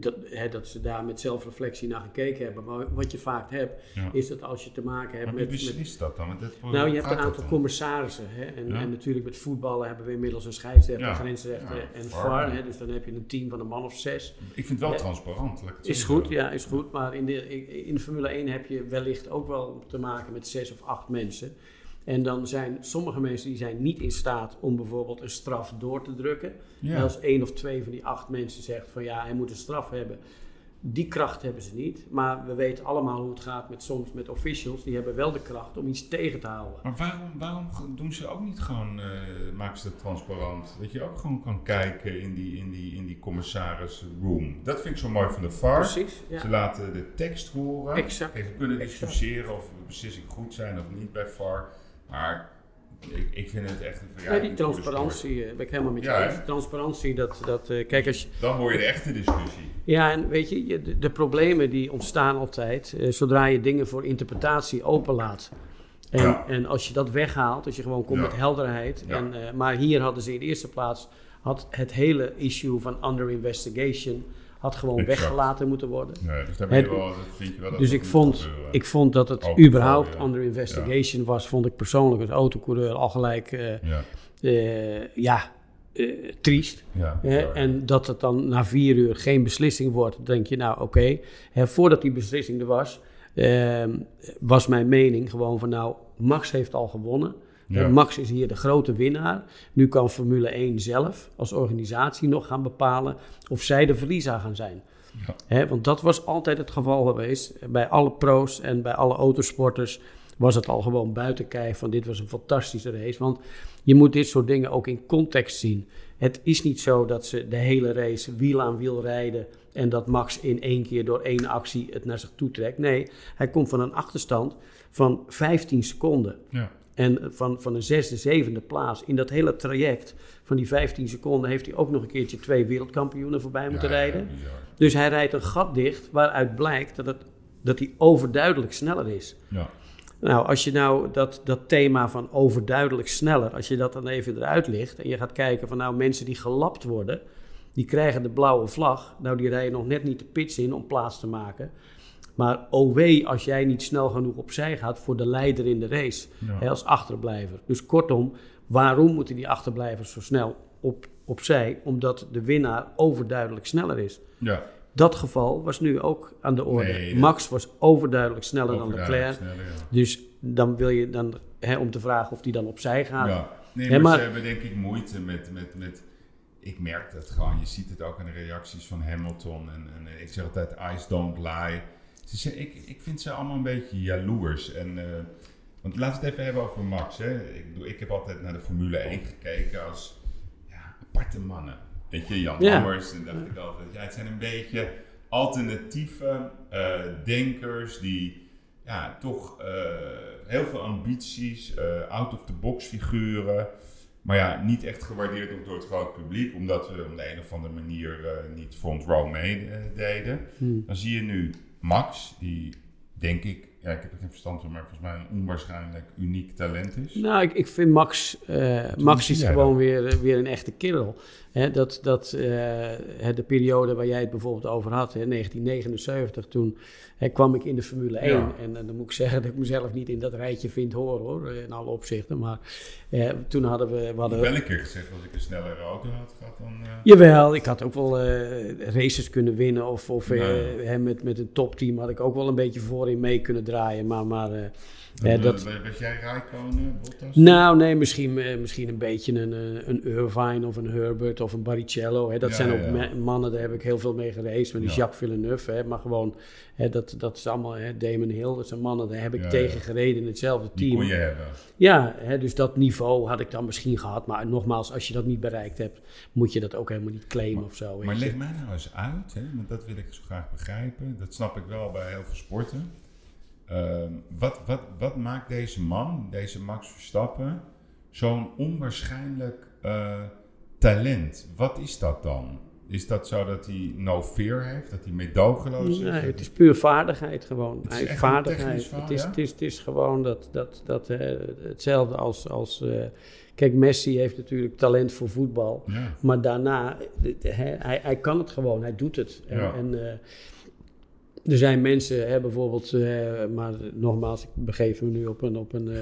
dat, hè, dat ze daar met zelfreflectie naar gekeken hebben. Maar wat je vaak hebt, Ja. is dat als je te maken hebt wie met... met beslist dat dan? Dat, nou, je hebt een aantal commissarissen. Hè? En, en natuurlijk met voetballen hebben we inmiddels een scheidsrechter, grensrechter en VAR. Hè? Dus dan heb je een team van een man of zes. Ik vind het wel transparant. het Is goed, ja, is goed. Maar in de, in Formule 1 heb je wellicht ook wel te maken met zes of acht mensen. En dan zijn sommige mensen die zijn niet in staat om bijvoorbeeld een straf door te drukken. Ja. Als één of twee van die acht mensen zegt van ja, hij moet een straf hebben. Die kracht hebben ze niet. Maar we weten allemaal hoe het gaat met soms met officials. Die hebben wel de kracht om iets tegen te houden. Maar waarom, waarom doen ze ook niet gewoon, eh, maken ze het transparant? Dat je ook gewoon kan kijken in die, in die, in die commissaris room. Dat vind ik zo mooi van de VAR. Precies, ja. Ze laten de tekst horen. Exact. Even kunnen discussiëren of beslissingen goed zijn of niet bij VAR. Maar ik, ik vind het echt een Ja, die transparantie eh, ben ik helemaal met je Ja, eens. Transparantie, dat, dat eh, kijk als je. Dan hoor je de echte discussie. Ja, en weet je, de, de problemen die ontstaan altijd eh, zodra je dingen voor interpretatie openlaat. En, Ja. en als je dat weghaalt, als je gewoon komt Ja. met helderheid. Ja. En, maar hier hadden ze in de eerste plaats had het hele issue van under investigation had gewoon Exact. weggelaten moeten worden. Nee, dus daar ben je Het- wel, dat vind je wel dat Dus ik vond, gebeuren. ik vond dat het überhaupt ja. under investigation was, vond ik persoonlijk als autocoureur al gelijk eh, Ja, eh, ja, eh, triest. en dat het dan na vier uur geen beslissing wordt, dan denk je, nou oké. Voordat die beslissing er was, ehm, was mijn mening gewoon van, nou, Max heeft al gewonnen. Ja. Max is hier de grote winnaar. Nu kan Formule 1 zelf als organisatie nog gaan bepalen of zij de verliezer gaan zijn. Ja. Want dat was altijd het geval geweest. Bij alle pro's en bij alle autosporters was het al gewoon buiten kijf van dit was een fantastische race. Want je moet dit soort dingen ook in context zien. Het is niet zo dat ze de hele race wiel aan wiel rijden en dat Max in één keer door één actie het naar zich toe trekt. Nee, hij komt van een achterstand van 15 seconden. Ja. En van, van een zesde, zevende plaats in dat hele traject van die 15 seconden heeft hij ook nog een keertje twee wereldkampioenen voorbij moeten Ja, ja, rijden. bizar. Dus hij rijdt een gat dicht waaruit blijkt dat, het, dat hij overduidelijk sneller is. Ja. Nou, als je nou dat, dat thema van overduidelijk sneller, als je dat dan even eruit ligt en je gaat kijken van nou mensen die gelapt worden, die krijgen de blauwe vlag. Nou, die rijden nog net niet de pits in om plaats te maken. Maar oh wee als jij niet snel genoeg opzij gaat voor de leider in de race, Ja. hè, als achterblijver. Dus kortom, waarom moeten die achterblijvers zo snel op, opzij? Omdat de winnaar overduidelijk sneller is. ja. Dat geval was nu ook aan de orde. Nee, Max was overduidelijk sneller dan Leclerc. sneller, ja. Dus dan wil je dan, hè, om te vragen of die dan opzij gaat. Ja, nee, Hè, maar, maar- ze hebben denk ik moeite met, met, met... Ik merk dat gewoon, je ziet het ook in de reacties van Hamilton. En, en ik zeg altijd, eyes don't lie. Ze, ik, ik vind ze allemaal een beetje jaloers. En, uh, want laten we het even hebben over Max. Hè. Ik, ik heb altijd naar de Formule 1 gekeken als ja, aparte mannen. Weet je, Jan ja. En dacht ik altijd, ja, het zijn een beetje alternatieve uh, denkers die ja, toch uh, heel veel ambities, out-of-the-box figuren. Maar ja, niet echt gewaardeerd door het grote publiek, omdat we op de een of andere manier niet front row meededen. Hmm. Dan zie je nu Max, die denk ik, ja, ik heb er geen verstand van, maar volgens mij een onwaarschijnlijk uniek talent is. Nou, ik, ik vind Max, uh, Max is gewoon weer, weer een echte kerel. Hè, dat dat uh, de periode waar jij het bijvoorbeeld over had, hè, 1979, toen hè, kwam ik in de Formule 1. En, en, dan moet ik zeggen dat ik mezelf niet in dat rijtje vind horen hoor, in alle opzichten. Maar eh, toen hadden we... we hadden, wel een keer gezegd, als ik een snellere auto had gehad, dan... Uh... Jawel, ik had ook wel races kunnen winnen. Of, of nee. met, met een topteam had ik ook wel een beetje voorin mee kunnen draaien. Maar... maar ja, dat, was jij Rijkonen, Bottas? Nou, nee, misschien, eh, misschien een beetje een, eh, een Irvine of een Herbert of een Barrichello. Hè. Dat zijn ook mannen, daar heb ik heel veel mee gereisd. Met die Jacques Villeneuve, hè. maar gewoon, hè, dat, dat is allemaal, hè, Damon Hill, dat zijn mannen, daar heb ik tegen gereden in hetzelfde team. Die kon je hebben. Ja, hè, dus dat niveau had ik dan misschien gehad. Maar nogmaals, als je dat niet bereikt hebt, moet je dat ook helemaal niet claimen of zo. Maar leg mij nou eens uit, hè, want dat wil ik zo graag begrijpen. Dat snap ik wel bij heel veel sporten. Ehm, wat, wat, wat maakt deze man, deze Max Verstappen, zo'n onwaarschijnlijk uh, talent? Wat is dat dan? Is dat zo dat hij no fear heeft, dat hij meedogenloos is? Nee, het is puur vaardigheid gewoon. Het is vaardigheid. het, is, het, is, het is gewoon dat, dat, dat, uh, hetzelfde als. als uh, kijk, Messi heeft natuurlijk talent voor voetbal. Ja. Maar daarna, hij, hij kan het gewoon, hij doet het. Ja. en er zijn mensen, hè, bijvoorbeeld, uh, maar nogmaals, ik begeef me nu op, een, op, een, uh,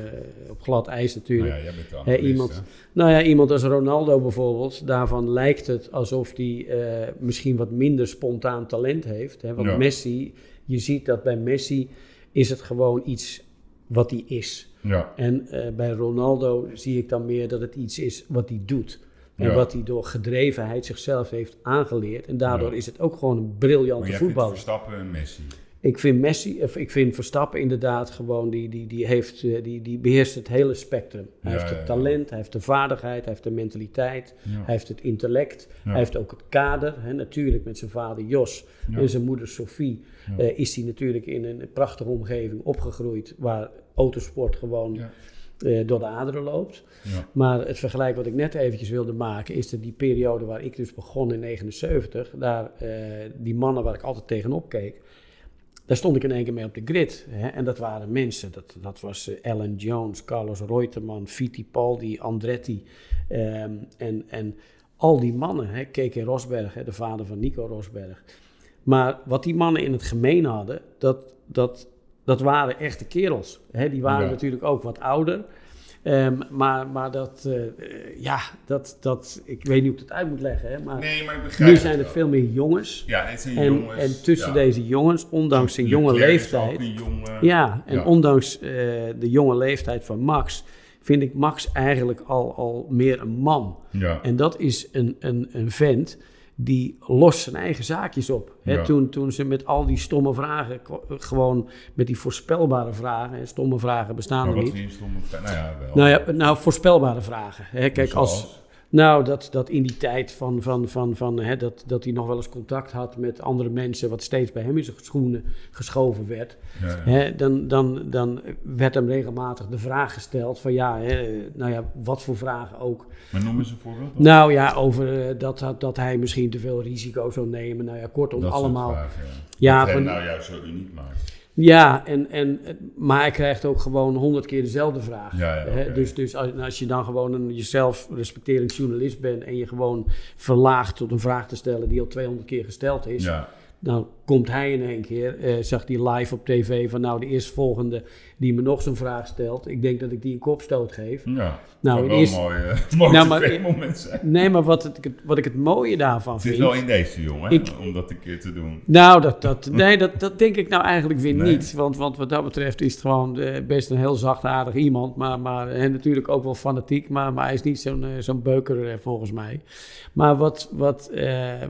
op glad ijs natuurlijk. Nou ja, jij bent hè, iemand, nou ja, iemand als Ronaldo bijvoorbeeld, daarvan lijkt het alsof hij uh, misschien wat minder spontaan talent heeft. Hè, want ja. Messi, je ziet dat bij Messi is het gewoon iets wat hij is. Ja. En bij Ronaldo zie ik dan meer dat het iets is wat hij doet. En wat hij door gedrevenheid zichzelf heeft aangeleerd. En daardoor is het ook gewoon een briljante maar voetballer. Verstappen en Messi. Ik vind Messi, of ik vind Verstappen inderdaad gewoon, die, die, die, heeft, eh, die, die beheerst het hele spectrum. Hij heeft het talent, hij heeft de vaardigheid, hij heeft de mentaliteit, hij heeft het intellect, hij heeft ook het kader. Hè, natuurlijk met zijn vader Jos en zijn moeder Sophie uh, is hij natuurlijk in een prachtige omgeving opgegroeid waar autosport gewoon uh, door de aderen loopt. Ja. Maar het vergelijk wat ik net eventjes wilde maken, is dat die periode waar ik dus begon in 79, daar, uh, die mannen waar ik altijd tegenop keek, daar stond ik in één keer mee op de grid. Hè? En dat waren mensen, dat, dat was uh, Alan Jones, Carlos Reutemann, Fittipaldi, Andretti um, en, en al die mannen, hè? Keke Rosberg, hè? de vader van Nico Rosberg. Maar wat die mannen in het gemeen hadden, dat, dat dat waren echte kerels. Hè? Die waren natuurlijk ook wat ouder. Um, maar, maar dat, uh, ja, dat, dat, ik weet niet hoe ik het uit moet leggen. Hè? Maar, nee, maar nu zijn het veel meer jongens. Ja, het zijn en, jongens. En tussen ja. deze jongens, ondanks zijn jonge leeftijd. Jonge, ja, en ja. ondanks uh, de jonge leeftijd van Max, vind ik Max eigenlijk al, al meer een man. Ja. En dat is een, een, een vent die lost zijn eigen zaakjes op. Hè, Ja. toen, toen ze met al die stomme vragen, gewoon met die voorspelbare vragen, hè, stomme vragen bestaan Maar er niet. stomme? Nou ja, wel. Nou ja, nou, voorspelbare vragen. Hè, kijk, als? Nou, dat, dat in die tijd van, van, van, van hè, dat, dat hij nog wel eens contact had met andere mensen, wat steeds bij hem in zijn schoenen geschoven werd, Ja, ja. hè, dan, dan, dan werd hem regelmatig de vraag gesteld van ja, hè, nou ja, wat voor vragen ook. Maar noem eens een voorbeeld. dan. Nou ja, over eh, dat, dat, dat hij misschien te veel risico zou nemen. Nou ja, kortom, Dat allemaal. vragen, ja. Ja, van- nou juist zo uniek maakt. Ja, en, en, maar hij krijgt ook gewoon honderd keer dezelfde vraag. Ja, ja, Hè? oké. Dus, dus als, als je dan gewoon een jezelf respecterend journalist bent en je gewoon verlaagt tot een vraag te stellen die al 200 keer gesteld is, Ja, dan komt hij in één keer, eh, zag hij live op tv van nou de eerstvolgende die me nog zo'n vraag stelt, ik denk dat ik die een kopstoot geef. ja. Nou, in wel een mooi, eh, mooi Nou, maar- tv-moment zijn. Nee, maar wat, het, wat ik het mooie daarvan Het is vind... wel in deze jongen, Ik- om dat een keer te doen. Nou, dat, dat, nee, dat, dat denk ik nou eigenlijk weer Nee. niet. Want, want wat dat betreft is het gewoon eh, best een heel zachtaardig iemand. Maar, maar en natuurlijk ook wel fanatiek. Maar, maar hij is niet zo'n zo'n beuker volgens mij. Maar wat, wat,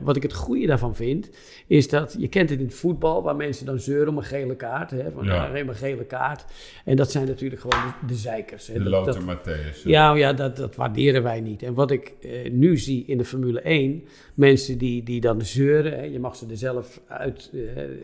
wat ik het goede daarvan vind, is dat dat, je kent het in het voetbal, waar mensen dan zeuren om een gele kaart. Hè, van, Ja. alleen maar gele kaart. En dat zijn natuurlijk gewoon de, de zeikers. Hè. De dat- Matthäus. ja, ja dat, dat waarderen wij niet. En wat ik eh, nu zie in de Formule 1, mensen die, die dan zeuren, hè, je mag ze er zelf uit, eh,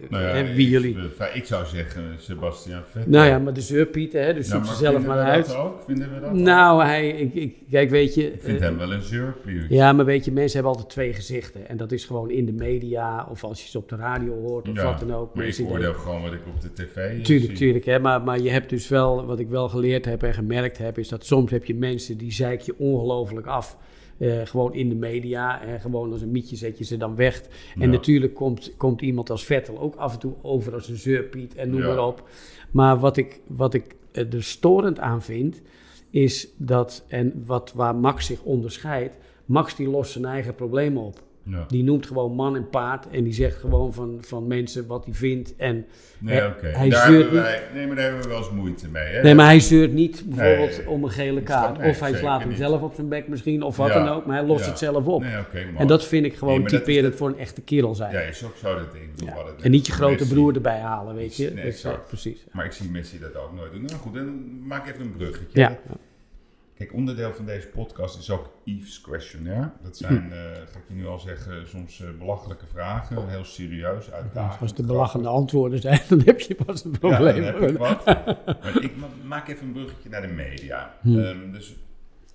Nou ja, hè, wie ik, jullie... eh, Ik zou zeggen Sebastian Vettel. Nou ja, maar de zeurpieten, hè, dus zoek ze zelf maar uit. Dat ook? Vinden we dat ook? Nou, hij, ik, ik, kijk, weet je... Ik vind eh, hem wel een zeurpier. Ja, maar weet je, mensen hebben altijd twee gezichten. En dat is gewoon in de media, of als je ze op de radio hoort, of Ja, wat dan ook. Maar ik oordeel gewoon wat ik op de tv eh, Tuurlijk, zie. tuurlijk. Hè? Maar, maar je hebt dus wel, wat ik wel geleerd heb en gemerkt heb, is dat soms heb je mensen die zeik je ongelooflijk af. Eh, gewoon in de media. En gewoon als een mietje zet je ze dan weg. En Ja. natuurlijk komt, komt iemand als Vettel ook af en toe over als een zeurpiet en noem Ja. maar op. Maar wat ik, wat ik eh, er storend aan vind, is dat, en wat, waar Max zich onderscheidt, Max die lost zijn eigen problemen op. Ja. Die noemt gewoon man en paard en die zegt gewoon van, van mensen wat hij vindt. En Nee, Hij- Daar zeurt wij, nee, maar daar hebben we wel eens moeite mee. Hè? Nee, maar hij zeurt niet bijvoorbeeld Nee. om een gele kaart. of hij slaat hem niet. zelf op zijn bek misschien, of wat Ja, dan ook. Maar hij lost ja. het zelf op. Nee, en dat vind ik gewoon typerend voor een echte kerel zijn. Ja, is ook zo dat ik wat het En niet je grote Messi- broer erbij halen, weet je. Dus, precies. Maar ik zie Messi dat ook nooit doen. Nou goed, dan maak even een bruggetje. Ja, Kijk, onderdeel van deze podcast is ook Yves Questionnaire. Dat zijn, eh, ga ik je nu al zeggen, soms eh, belachelijke vragen. Heel serieus, uitdagend. als de belachende antwoorden zijn, dan heb je pas een probleem. Ja, dan heb ik wat. maar ik ma- maak even een bruggetje naar de media. Hm. Ehm, dus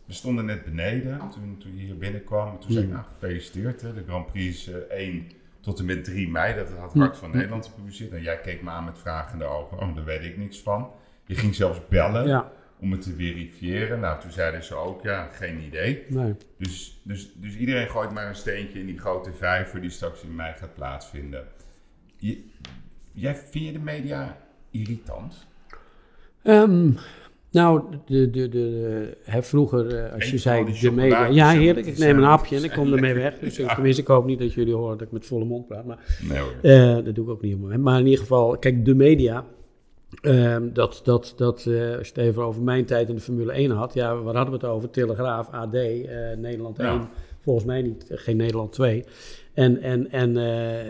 we stonden net beneden toen, toen je hier binnenkwam. En toen zei ik, Hm. nou gefeliciteerd. Hè. De Grand Prix is eh, 1 tot en met 3 mei. Dat had Hm. Hart van Nederland gepubliceerd. En jij keek me aan met vragende ogen. Oh, daar weet ik niks van. Je ging zelfs bellen Ja, om het te verifiëren. Nou, toen zeiden ze ook, ja, geen idee. nee. Dus, dus, dus iedereen gooit maar een steentje in die grote vijver die straks in mei gaat plaatsvinden. Je, jij, vind je de media irritant? Ehm, nou, de, de, de, hè, vroeger, eh, als je zei de media. Ja, heerlijk. Ik neem een hapje en ik kom ermee weg. Dus ik, tenminste, ik hoop niet dat jullie horen dat ik met volle mond praat. Maar Nee hoor. Eh, dat doe ik ook niet. Maar in ieder geval, kijk, de media. Ehm, dat, dat, dat, eh, als je het even over mijn tijd in de Formule 1 had. Ja, waar hadden we het over? Telegraaf, AD, eh, Nederland 1. Ja. Volgens mij niet, eh, geen Nederland 2. En, en, en,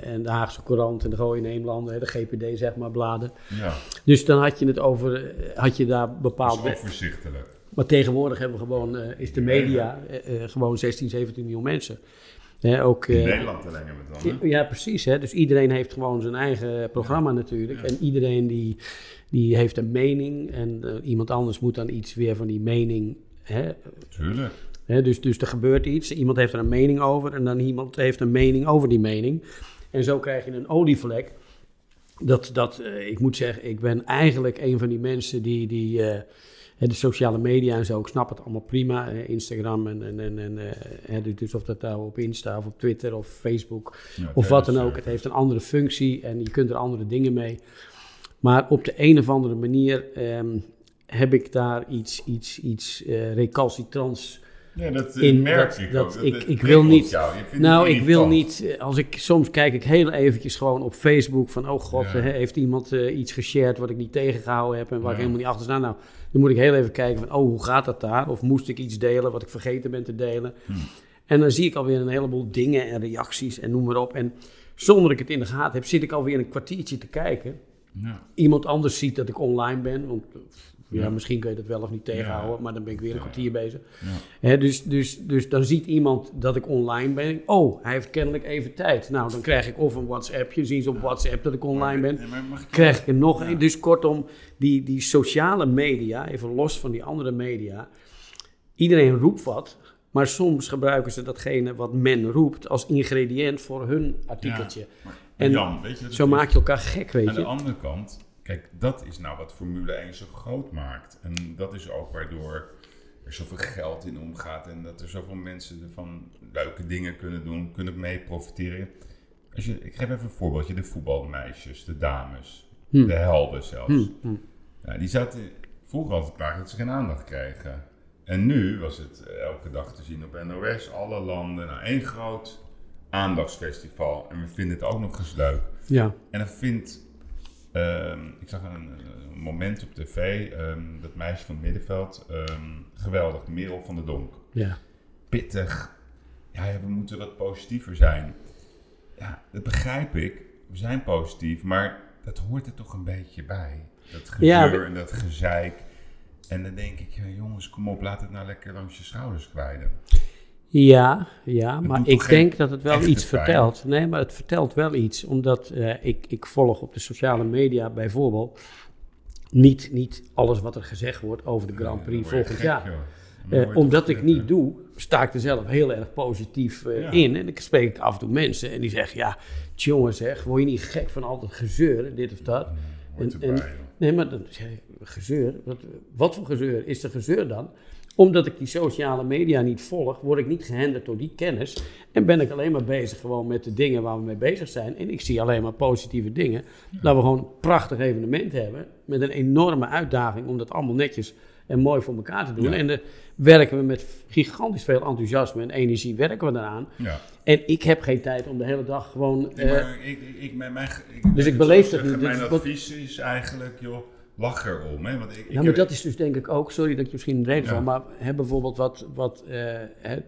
en de Haagse Courant en de Gooie Nederlanden, hè, de GPD zeg maar, bladen. Ja, Dus dan had je het over, had je daar dat bepaald... is overzichtelijk. Maar tegenwoordig hebben we gewoon, is de media gewoon 16, 17 miljoen mensen. Hè, ook, In eh, Nederland alleen hebben we het dan. hè? ja, precies. Hè? Dus iedereen heeft gewoon zijn eigen programma natuurlijk. Ja. En iedereen die, die heeft een mening. En eh, iemand anders moet dan iets weer van die mening. Hè? Tuurlijk. Hè? Dus, dus er gebeurt iets. Iemand heeft er een mening over. En dan iemand heeft een mening over die mening. En zo krijg je een olievlek. Dat, dat, eh, ik moet zeggen, ik ben eigenlijk een van die mensen die, die de sociale media en zo, ik snap het allemaal prima. eh, Instagram en, en, en, en eh, dus- of dat nou op Insta of op Twitter of Facebook Ja, of wat dan tijdens, ook. eh, Het heeft een andere functie en je kunt er andere dingen mee. Maar op de een of andere manier ehm, heb ik daar iets, iets, iets eh, recalcitrants. Ja, dat eh, in merk dat- ik dat ook. Ik- dat ik wil niet- jou. Nou, ik wil niet, eh, als ik soms kijk ik heel eventjes gewoon op Facebook van, oh god, Ja. eh, heeft iemand iets geshared wat ik niet tegengehouden heb en waar ik helemaal niet achter sta. Nou, dan moet ik heel even kijken van, oh, hoe gaat dat daar? Of moest ik iets delen wat ik vergeten ben te delen? Hm. En dan zie ik alweer een heleboel dingen en reacties en noem maar op. En zonder ik het in de gaten heb, zit ik alweer een kwartiertje te kijken. Ja. Iemand anders ziet dat ik online ben, want ja, misschien kun je dat wel of niet tegenhouden, maar dan ben ik weer een kwartier bezig. Dus, dus, dus dan ziet iemand dat ik online ben. Oh, hij heeft kennelijk even tijd. Nou, dan krijg ik of een WhatsAppje, zien ze op WhatsApp dat ik online ben. Ik- Krijg ik er nog een. Dus kortom, die, die sociale media, even los van die andere media. Iedereen roept wat, maar soms gebruiken ze datgene wat men roept als ingrediënt voor hun artikeltje. Ja, maar En Jan, weet je Zo maak je elkaar gek, weet Aan de je. andere kant, kijk, dat is nou wat Formule 1 zo groot maakt. En dat is ook waardoor er zoveel geld in omgaat en dat er zoveel mensen ervan leuke dingen kunnen doen, kunnen mee profiteren. Als je, ik geef even een voorbeeldje, de voetbalmeisjes, de dames, Hm. de helden zelfs. Hm, hm. Ja, die zaten vroeger altijd klaar dat ze geen aandacht kregen. En nu was het eh, elke dag te zien op NOS, alle landen, nou één groot aandachtsfestival. En we vinden het ook nog eens leuk. Ja, En dan vindt, ehm, ik zag een, een moment op tv, ehm, dat meisje van het middenveld, ehm, geweldig, Merel van der Donk. ja. Pittig, ja, ja, we moeten wat positiever zijn. Ja, dat begrijp ik, we zijn positief, maar dat hoort er toch een beetje bij. Dat Ja, we- en dat gezeik. En dan denk ik, ja, jongens, kom op, laat het nou lekker langs je schouders kwijden. Ja, ja maar ik denk dat het wel iets vertelt. Nee, maar het vertelt wel iets. Omdat eh, ik, ik volg op de sociale media bijvoorbeeld niet, niet alles wat er gezegd wordt over de Grand Prix volgend gek, jaar. Eh, omdat ik niet doe, sta ik er zelf heel erg positief eh, Ja. in. En ik spreek af en toe mensen en die zeggen, ja, jongen zeg, word je niet gek van al dat gezeur, dit of dat. Hoort En- en-. Nee, maar dan zeg ik, gezeur? Wat, wat voor gezeur is er gezeur dan? Omdat ik die sociale media niet volg, word ik niet gehandeld door die kennis. En ben ik alleen maar bezig gewoon met de dingen waar we mee bezig zijn. En ik zie alleen maar positieve dingen. Dat we gewoon een prachtig evenement hebben. Met een enorme uitdaging om dat allemaal netjes en mooi voor elkaar te doen. Ja. En dan werken we met gigantisch veel enthousiasme en energie werken we eraan. Ja. En ik heb geen tijd om de hele dag gewoon... Nee, eh, maar ik, ik, ik, mijn, mijn, ik, Dus ik beleef het niet. Mijn Dus advies is eigenlijk, joh, lach erom. Hè? Want ik, ik Ja, maar heb- dat is dus denk ik ook, sorry dat ik je misschien een reden Ja. van, maar hè, bijvoorbeeld wat, wat eh,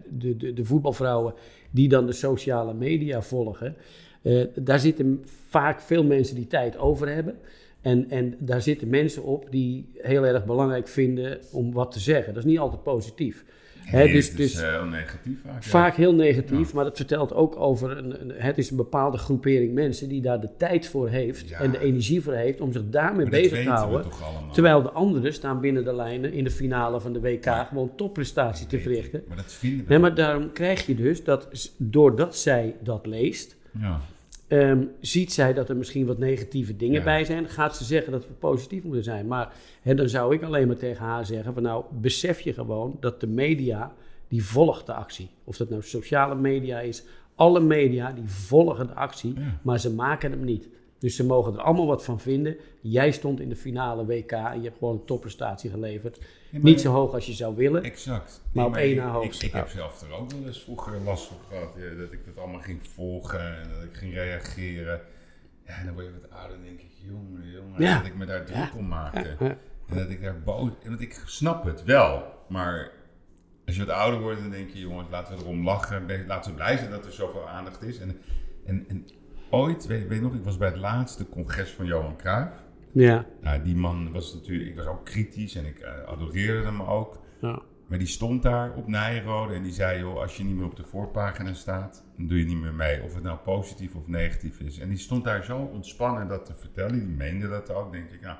de, de, de voetbalvrouwen die dan de sociale media volgen, eh, daar zitten vaak veel mensen die tijd over hebben. En, en daar zitten mensen op die heel erg belangrijk vinden om wat te zeggen. Dat is niet altijd positief. Nee, dus, het is dus eh, heel negatief vaak. ja. vaak heel negatief, maar dat vertelt ook over een, een- het is een bepaalde groepering mensen die daar de tijd voor heeft Ja. en de energie voor heeft om zich daarmee Maar bezig te houden. Terwijl de anderen staan binnen de lijnen in de finale van de WK gewoon topprestatie te verrichten. Maar dat vinden we. Nee, maar daarom krijg je dus dat doordat zij dat leest, Ehm, ziet zij dat er misschien wat negatieve dingen Ja. bij zijn. Gaat ze zeggen dat we positief moeten zijn. Maar hè, dan zou ik alleen maar tegen haar zeggen van nou, besef je gewoon dat de media, die volgt de actie. Of dat nou sociale media is, alle media die volgen de actie, Ja. maar ze maken hem niet. Dus ze mogen er allemaal wat van vinden. Jij stond in de finale WK en je hebt gewoon een topprestatie geleverd. Ja, Niet zo hoog als je zou willen. Exact. Maar op één na ik, hoogste. ik, heb zelf er ook wel eens vroeger last van gehad. ja, dat ik dat allemaal ging volgen en dat ik ging reageren. Ja, en dan word je wat ouder en denk ik, jongen, jongen, dat ik me daar druk om maakte. En dat ik daar boos... En dat ik snap het wel, maar als je wat ouder wordt, dan denk je, jongens, laten we erom lachen. Laten we blij zijn dat er zoveel aandacht is. En, en, en ooit, weet, weet je nog, ik was bij het laatste congres van Johan Cruijff. Ja, Nou, die man was natuurlijk, ik was ook kritisch en ik eh, adoreerde hem ook. ja. Maar die stond daar op Nijrode en die zei, joh, als je niet meer op de voorpagina staat, dan doe je niet meer mee. Of het nou positief of negatief is. En die stond daar zo ontspannen dat te vertellen. Die meende dat ook, denk ik. Nou,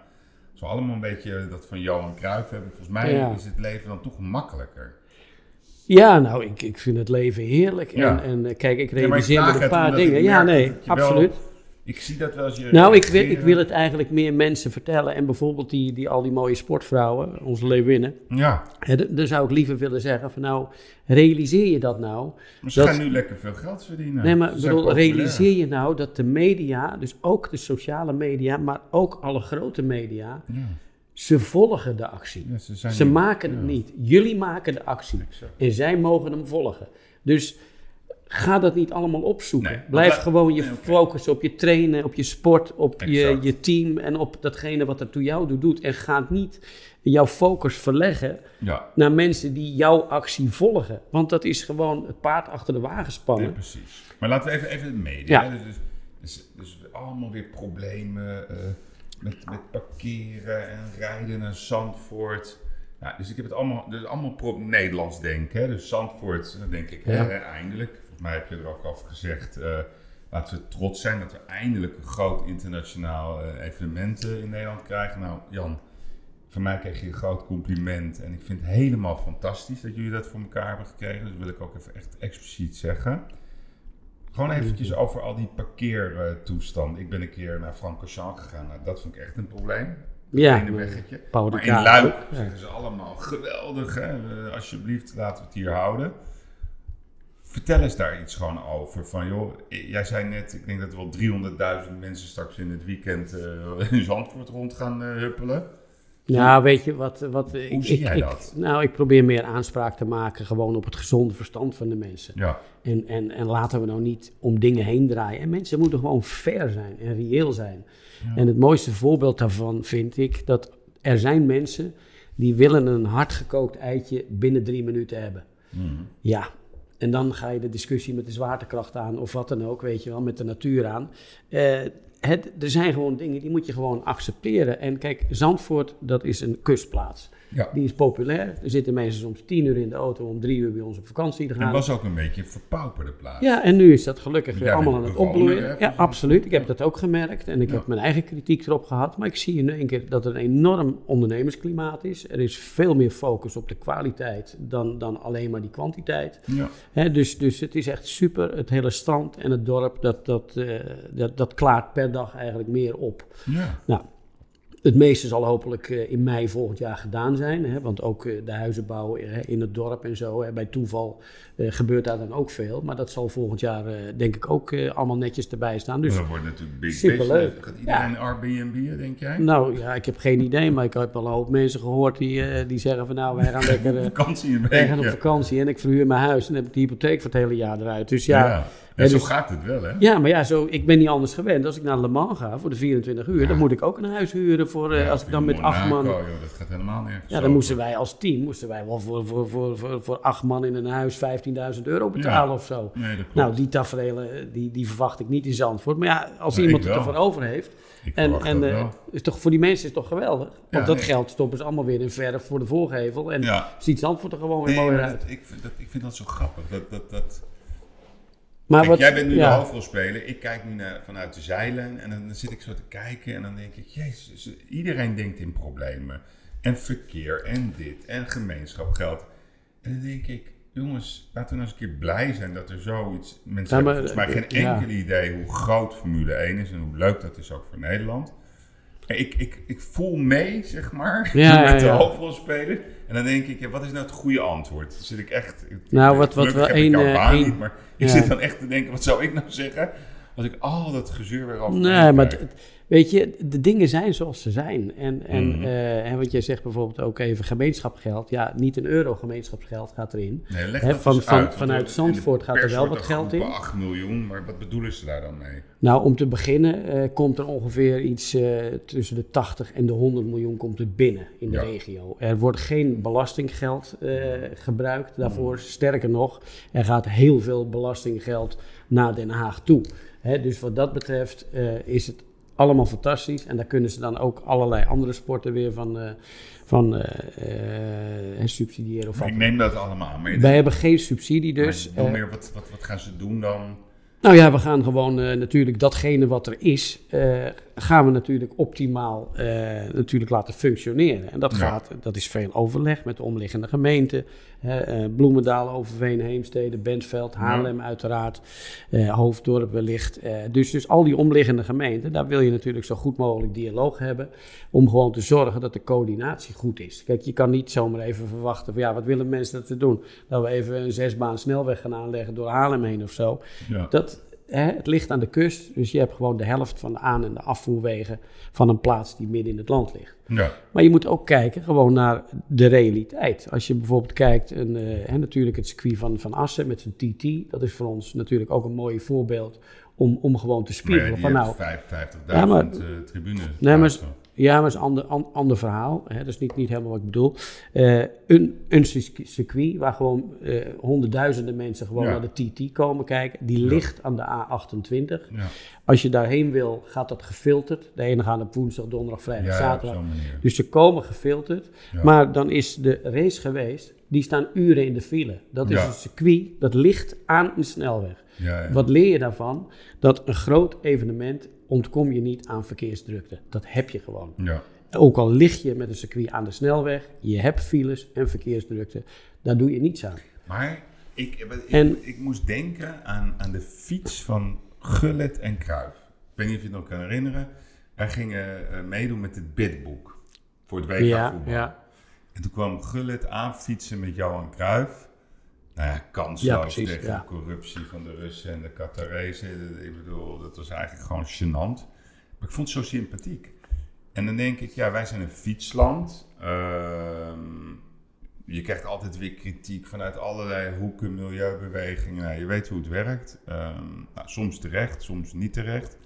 als we allemaal een beetje dat van Johan Cruijff hebben, volgens mij Ja. is het leven dan toch makkelijker. Ja, nou, ik, ik vind het leven heerlijk. Ja. En, en eh, kijk, ik Ja, realiseer vraag me een paar dingen. Ja, nee, wel- absoluut. Ik zie dat wel als je... Nou, ik wil, ik wil het eigenlijk meer mensen vertellen. En bijvoorbeeld die, die, al die mooie sportvrouwen, onze leeuwinnen. Ja, Hè, Dan zou ik liever willen zeggen van nou, realiseer je dat nou? maar ze Dat- gaan nu lekker veel geld verdienen. Nee, maar bedoel, realiseer je nou dat de media, dus ook de sociale media, maar ook alle grote media, Ja, ze volgen de actie. ja, ze maken het ja, niet. Jullie maken de actie. exact. En zij mogen hem volgen. Dus ga dat niet allemaal opzoeken. Nee, Blijf gewoon je nee, focussen op je trainen, op je sport, op je, Exact. je team en op datgene wat er toe jou doet-. En ga niet jouw focus verleggen Ja, naar mensen die jouw actie volgen. Want dat is gewoon het paard achter de wagen Nee, spannen. precies. Maar laten we even, even de media. Ja. hè. Dus, dus, dus allemaal weer problemen eh, met, met parkeren en rijden naar Zandvoort. Dus ik heb het allemaal, dus allemaal pro- Nederlands denken. Hè. Dus Zandvoort, dan denk ik, hè, eindelijk. Volgens mij heb je er ook over gezegd. eh, laten we trots zijn dat we eindelijk een groot internationaal eh, evenement eh, in Nederland krijgen. Nou, Jan, van mij kreeg je een groot compliment. En ik vind het helemaal fantastisch dat jullie dat voor elkaar hebben gekregen. Dus wil ik ook even echt expliciet zeggen. Gewoon eventjes over al die parkeertoestanden. Ik ben een keer naar Francorchamps gegaan. Nou, dat vond ik echt een probleem. Ja, weggetje. De Maar in Luik ja. zeggen ze allemaal geweldig. Hè? Eh, alsjeblieft, laten we het hier houden. Vertel eens daar iets gewoon over. Van joh, jij zei net, ik denk dat er wel 300.000 mensen straks in het weekend eh, in Zandvoort rond gaan eh, huppelen. Ja, weet je wat... wat ik, Hoe zie ik- jij ik- dat? Nou, ik probeer meer aanspraak te maken gewoon op het gezonde verstand van de mensen. Ja, En, en, en laten we nou niet om dingen heen draaien. En mensen moeten gewoon fair zijn en reëel zijn. En het mooiste voorbeeld daarvan vind ik dat er zijn mensen die willen een hardgekookt eitje binnen drie minuten hebben. Mhm. Ja, En dan ga je de discussie met de zwaartekracht aan of wat dan ook, weet je wel, met de natuur aan. Eh, het, er zijn gewoon dingen die moet je gewoon accepteren. En kijk, Zandvoort, dat is een kustplaats. Ja. Die is populair. Er zitten mensen soms tien uur in de auto om drie uur bij ons op vakantie te gaan. Het was ook een beetje een verpauperde plaats. Ja, en nu is dat gelukkig weer allemaal aan het opbloeien. Ja, absoluut. Ik heb dat ook gemerkt. En ik Ja. heb mijn eigen kritiek erop gehad. Maar ik zie in één keer dat er een enorm ondernemersklimaat is. Er is veel meer focus op de kwaliteit dan, dan alleen maar die kwantiteit. Ja. Dus, dus het is echt super. Het hele strand en het dorp, dat, dat, eh, dat, dat klaart per dag eigenlijk meer op. ja. Nou, het meeste zal hopelijk eh, in mei volgend jaar gedaan zijn. Hè, want ook eh, de huizenbouw eh, in het dorp en zo. Hè, bij toeval gebeurt daar dan ook veel. Maar dat zal volgend jaar denk ik ook allemaal netjes erbij staan. Dus dat wordt natuurlijk big superleuk. business. Gaat iedereen Airbnb, denk jij? nou ja, ik heb geen idee. Maar ik heb al een hoop mensen gehoord die, die zeggen van nou, wij gaan lekker... eh, Vakantie wij gaan op vakantie en ik verhuur mijn huis en heb ik de hypotheek voor het hele jaar eruit. Dus ja, Ja. Zo dus- gaat het wel, hè? Ja, maar ja, zo, ik ben niet anders gewend. Als ik naar Le Mans ga voor de 24 uur, dan moet ik ook een huis huren voor, eh, Ja, als ik dan met acht man... joh, dat gaat helemaal nergens Ja, dan over. moesten wij als team moesten wij wel voor, voor, voor, voor, voor acht man in een huis 15.000 euro betalen Ja. of zo. Nee, dat. Nou, die tafereelen, die, die verwacht ik niet in Zandvoort. Maar ja, als Nee, iemand het ervoor over heeft. ik En, en dat eh, wel. is toch, voor die mensen is het toch geweldig? Want Ja, dat nee. geld stoppen ze allemaal weer in verf voor de voorgevel. En Ja. ziet Zandvoort er gewoon weer Nee, maar uit. dat, ik, vind dat, ik vind dat zo grappig. Dat, dat, dat... Maar Kijk, wat, jij bent nu ja. de hoofdrolspeler. Ik kijk nu naar, vanuit de zeilen en dan, dan zit ik zo te kijken en dan denk ik, jezus, iedereen denkt in problemen. En verkeer en dit en gemeenschapgeld. En dan denk ik, jongens, laten we nou eens een keer blij zijn dat er zoiets... Mensen Ja, maar, hebben volgens mij geen ja. enkel idee hoe groot Formule 1 is en hoe leuk dat is ook voor Nederland. Ik, ik, ik voel mee, zeg maar, met de ja. En dan denk ik, ja, wat is nou het goede antwoord? Dan zit ik echt... Nou, wat- wat wel één, niet, maar ik ja. zit dan echt te denken, wat zou ik nou zeggen? Als ik al dat gezeur weer af. Nee, maar het- weet je, de dingen zijn zoals ze zijn. En, en, Mhm. eh, en wat jij zegt bijvoorbeeld ook even gemeenschapsgeld. Ja, niet een euro gemeenschapsgeld gaat erin. Nee, leg van- uit, vanuit Zandvoort gaat er wel wat geld in. 8 miljoen, maar wat bedoelen ze daar dan mee? Nou, om te beginnen eh, komt er ongeveer iets eh, tussen de 80 en de 100 miljoen komt er binnen in de Ja. regio. Er wordt geen belastinggeld gebruikt daarvoor. Sterker nog, er gaat heel veel belastinggeld naar Den Haag toe. Dus wat dat betreft is het allemaal fantastisch. En daar kunnen ze dan ook allerlei andere sporten weer van, eh, van eh, eh, subsidiëren. Of ik neem dat allemaal. Maar Wij hebben geen subsidie dus. maar meer, wat, wat, wat gaan ze doen dan? nou ja, we gaan gewoon natuurlijk datgene wat er is, gaan we natuurlijk optimaal eh, natuurlijk laten functioneren. En dat, Ja. gaat, dat is veel overleg met de omliggende gemeenten. eh, Bloemendaal, Overveen, Heemstede, Bentveld, Haarlem uiteraard, eh, Hoofddorp wellicht. Dus, dus al die omliggende gemeenten, daar wil je natuurlijk zo goed mogelijk dialoog hebben. Om gewoon te zorgen dat de coördinatie goed is. Kijk, je kan niet zomaar even verwachten van ja, wat willen mensen dat te doen? Dat we even een zesbaan snelweg gaan aanleggen door Haarlem heen of zo. Ja. Dat, hè, het ligt aan de kust, dus je hebt gewoon de helft van de aan- en de afvoerwegen van een plaats die midden in het land ligt. ja. Maar je moet ook kijken gewoon naar de realiteit. Als je bijvoorbeeld kijkt, een, eh, hè, natuurlijk het circuit van, van Assen met zijn TT, dat is voor ons natuurlijk ook een mooi voorbeeld om, om gewoon te ja, spiegelen van nou, hebben 55.000 Ja, maar- eh, tribunes. Nee, maar-. Ja, maar dat is een ander, an- ander verhaal. Hè? Dat is niet, niet helemaal wat ik bedoel. Eh, een, een circuit- waar gewoon eh, honderdduizenden mensen gewoon Ja. naar de TT komen kijken. Die Ja. ligt aan de A28. Ja, Als je daarheen wil, gaat dat gefilterd. De ene gaat op woensdag, donderdag, vrijdag, zaterdag. Dus ze komen gefilterd. Maar dan is de race geweest. Die staan uren in de file. Dat is een circuit dat ligt aan een snelweg. Ja, ja. Wat leer je daarvan? Dat een groot evenement ontkom je niet aan verkeersdrukte. Dat heb je gewoon. ja. Ook al lig je met een circuit aan de snelweg, je hebt files en verkeersdrukte, daar doe je niets aan. Maar ik, ik, En- ik moest denken aan, aan de fiets van Gullit en Kruijff. Ik weet niet of je het nog kan herinneren. Wij gingen eh, meedoen met het bidboek voor het WK Ja, voetbal. ja. En toen kwam Gullit aanfietsen met Johan Cruijff. Nou ja, kansloos tegen ja. de corruptie van de Russen en de Qatarezen. Ik bedoel, dat was eigenlijk gewoon gênant. Maar ik vond het zo sympathiek. En dan denk ik, ja, wij zijn een fietsland. Ehm, je krijgt altijd weer kritiek vanuit allerlei hoeken, milieubewegingen. Nou, je weet hoe het werkt. Ehm, nou, soms terecht, soms niet terecht.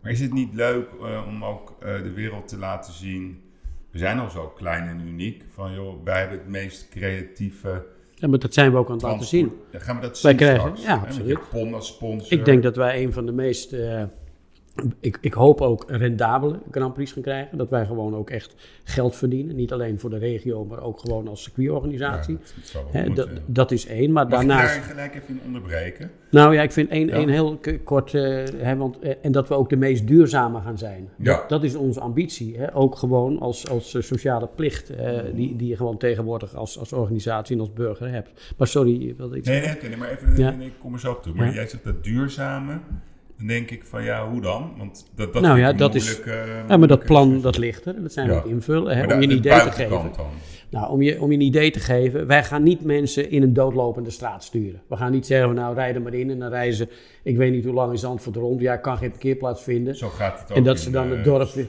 Maar is het niet leuk eh, om ook eh, de wereld te laten zien? We zijn al zo klein en uniek. Van joh, wij hebben het meest creatieve Ja, maar dat zijn we ook aan het laten zien. Ja, gaan we dat Wij zien krijgen- straks? ja, absoluut. je hebt PON als sponsor. Ik denk dat wij een van de meest, eh, ik, ik hoop ook rendabele Grand Prix gaan krijgen. Dat wij gewoon ook echt geld verdienen. Niet alleen voor de regio, maar ook gewoon als circuitorganisatie. dat, moeten. dat, dat is één, maar Mag ik daarnaast... daar gelijk even in onderbreken? Nou ja, ik vind één, Ja. één heel kort, eh, hè, want, eh, en dat we ook de meest duurzame gaan zijn. Ja. Dat, dat is onze ambitie. Hè? Ook gewoon als, als eh, sociale plicht, eh, die, die je gewoon tegenwoordig als, als organisatie en als burger hebt. Maar sorry, wilde ik Nee, nee, nee, maar even, nee, ik kom er zo op toe. Maar jij zegt dat duurzame, dan denk ik van ja, hoe dan? Want dat, dat Nou ja, is- moeilijke- Ja, maar dat plan, dat ligt er. Dat zijn we Ja. invullen, hè, om je een de idee te geven. dan. Nou, om je, om je een idee te geven, wij gaan niet mensen in een doodlopende straat sturen. We gaan niet zeggen, nou, rij er maar in en dan reizen, ik weet niet hoe lang in Zandvoort rond. Ja, ik kan geen parkeerplaats vinden. Zo gaat het ook En dat ze dan het eh, dorp weer-.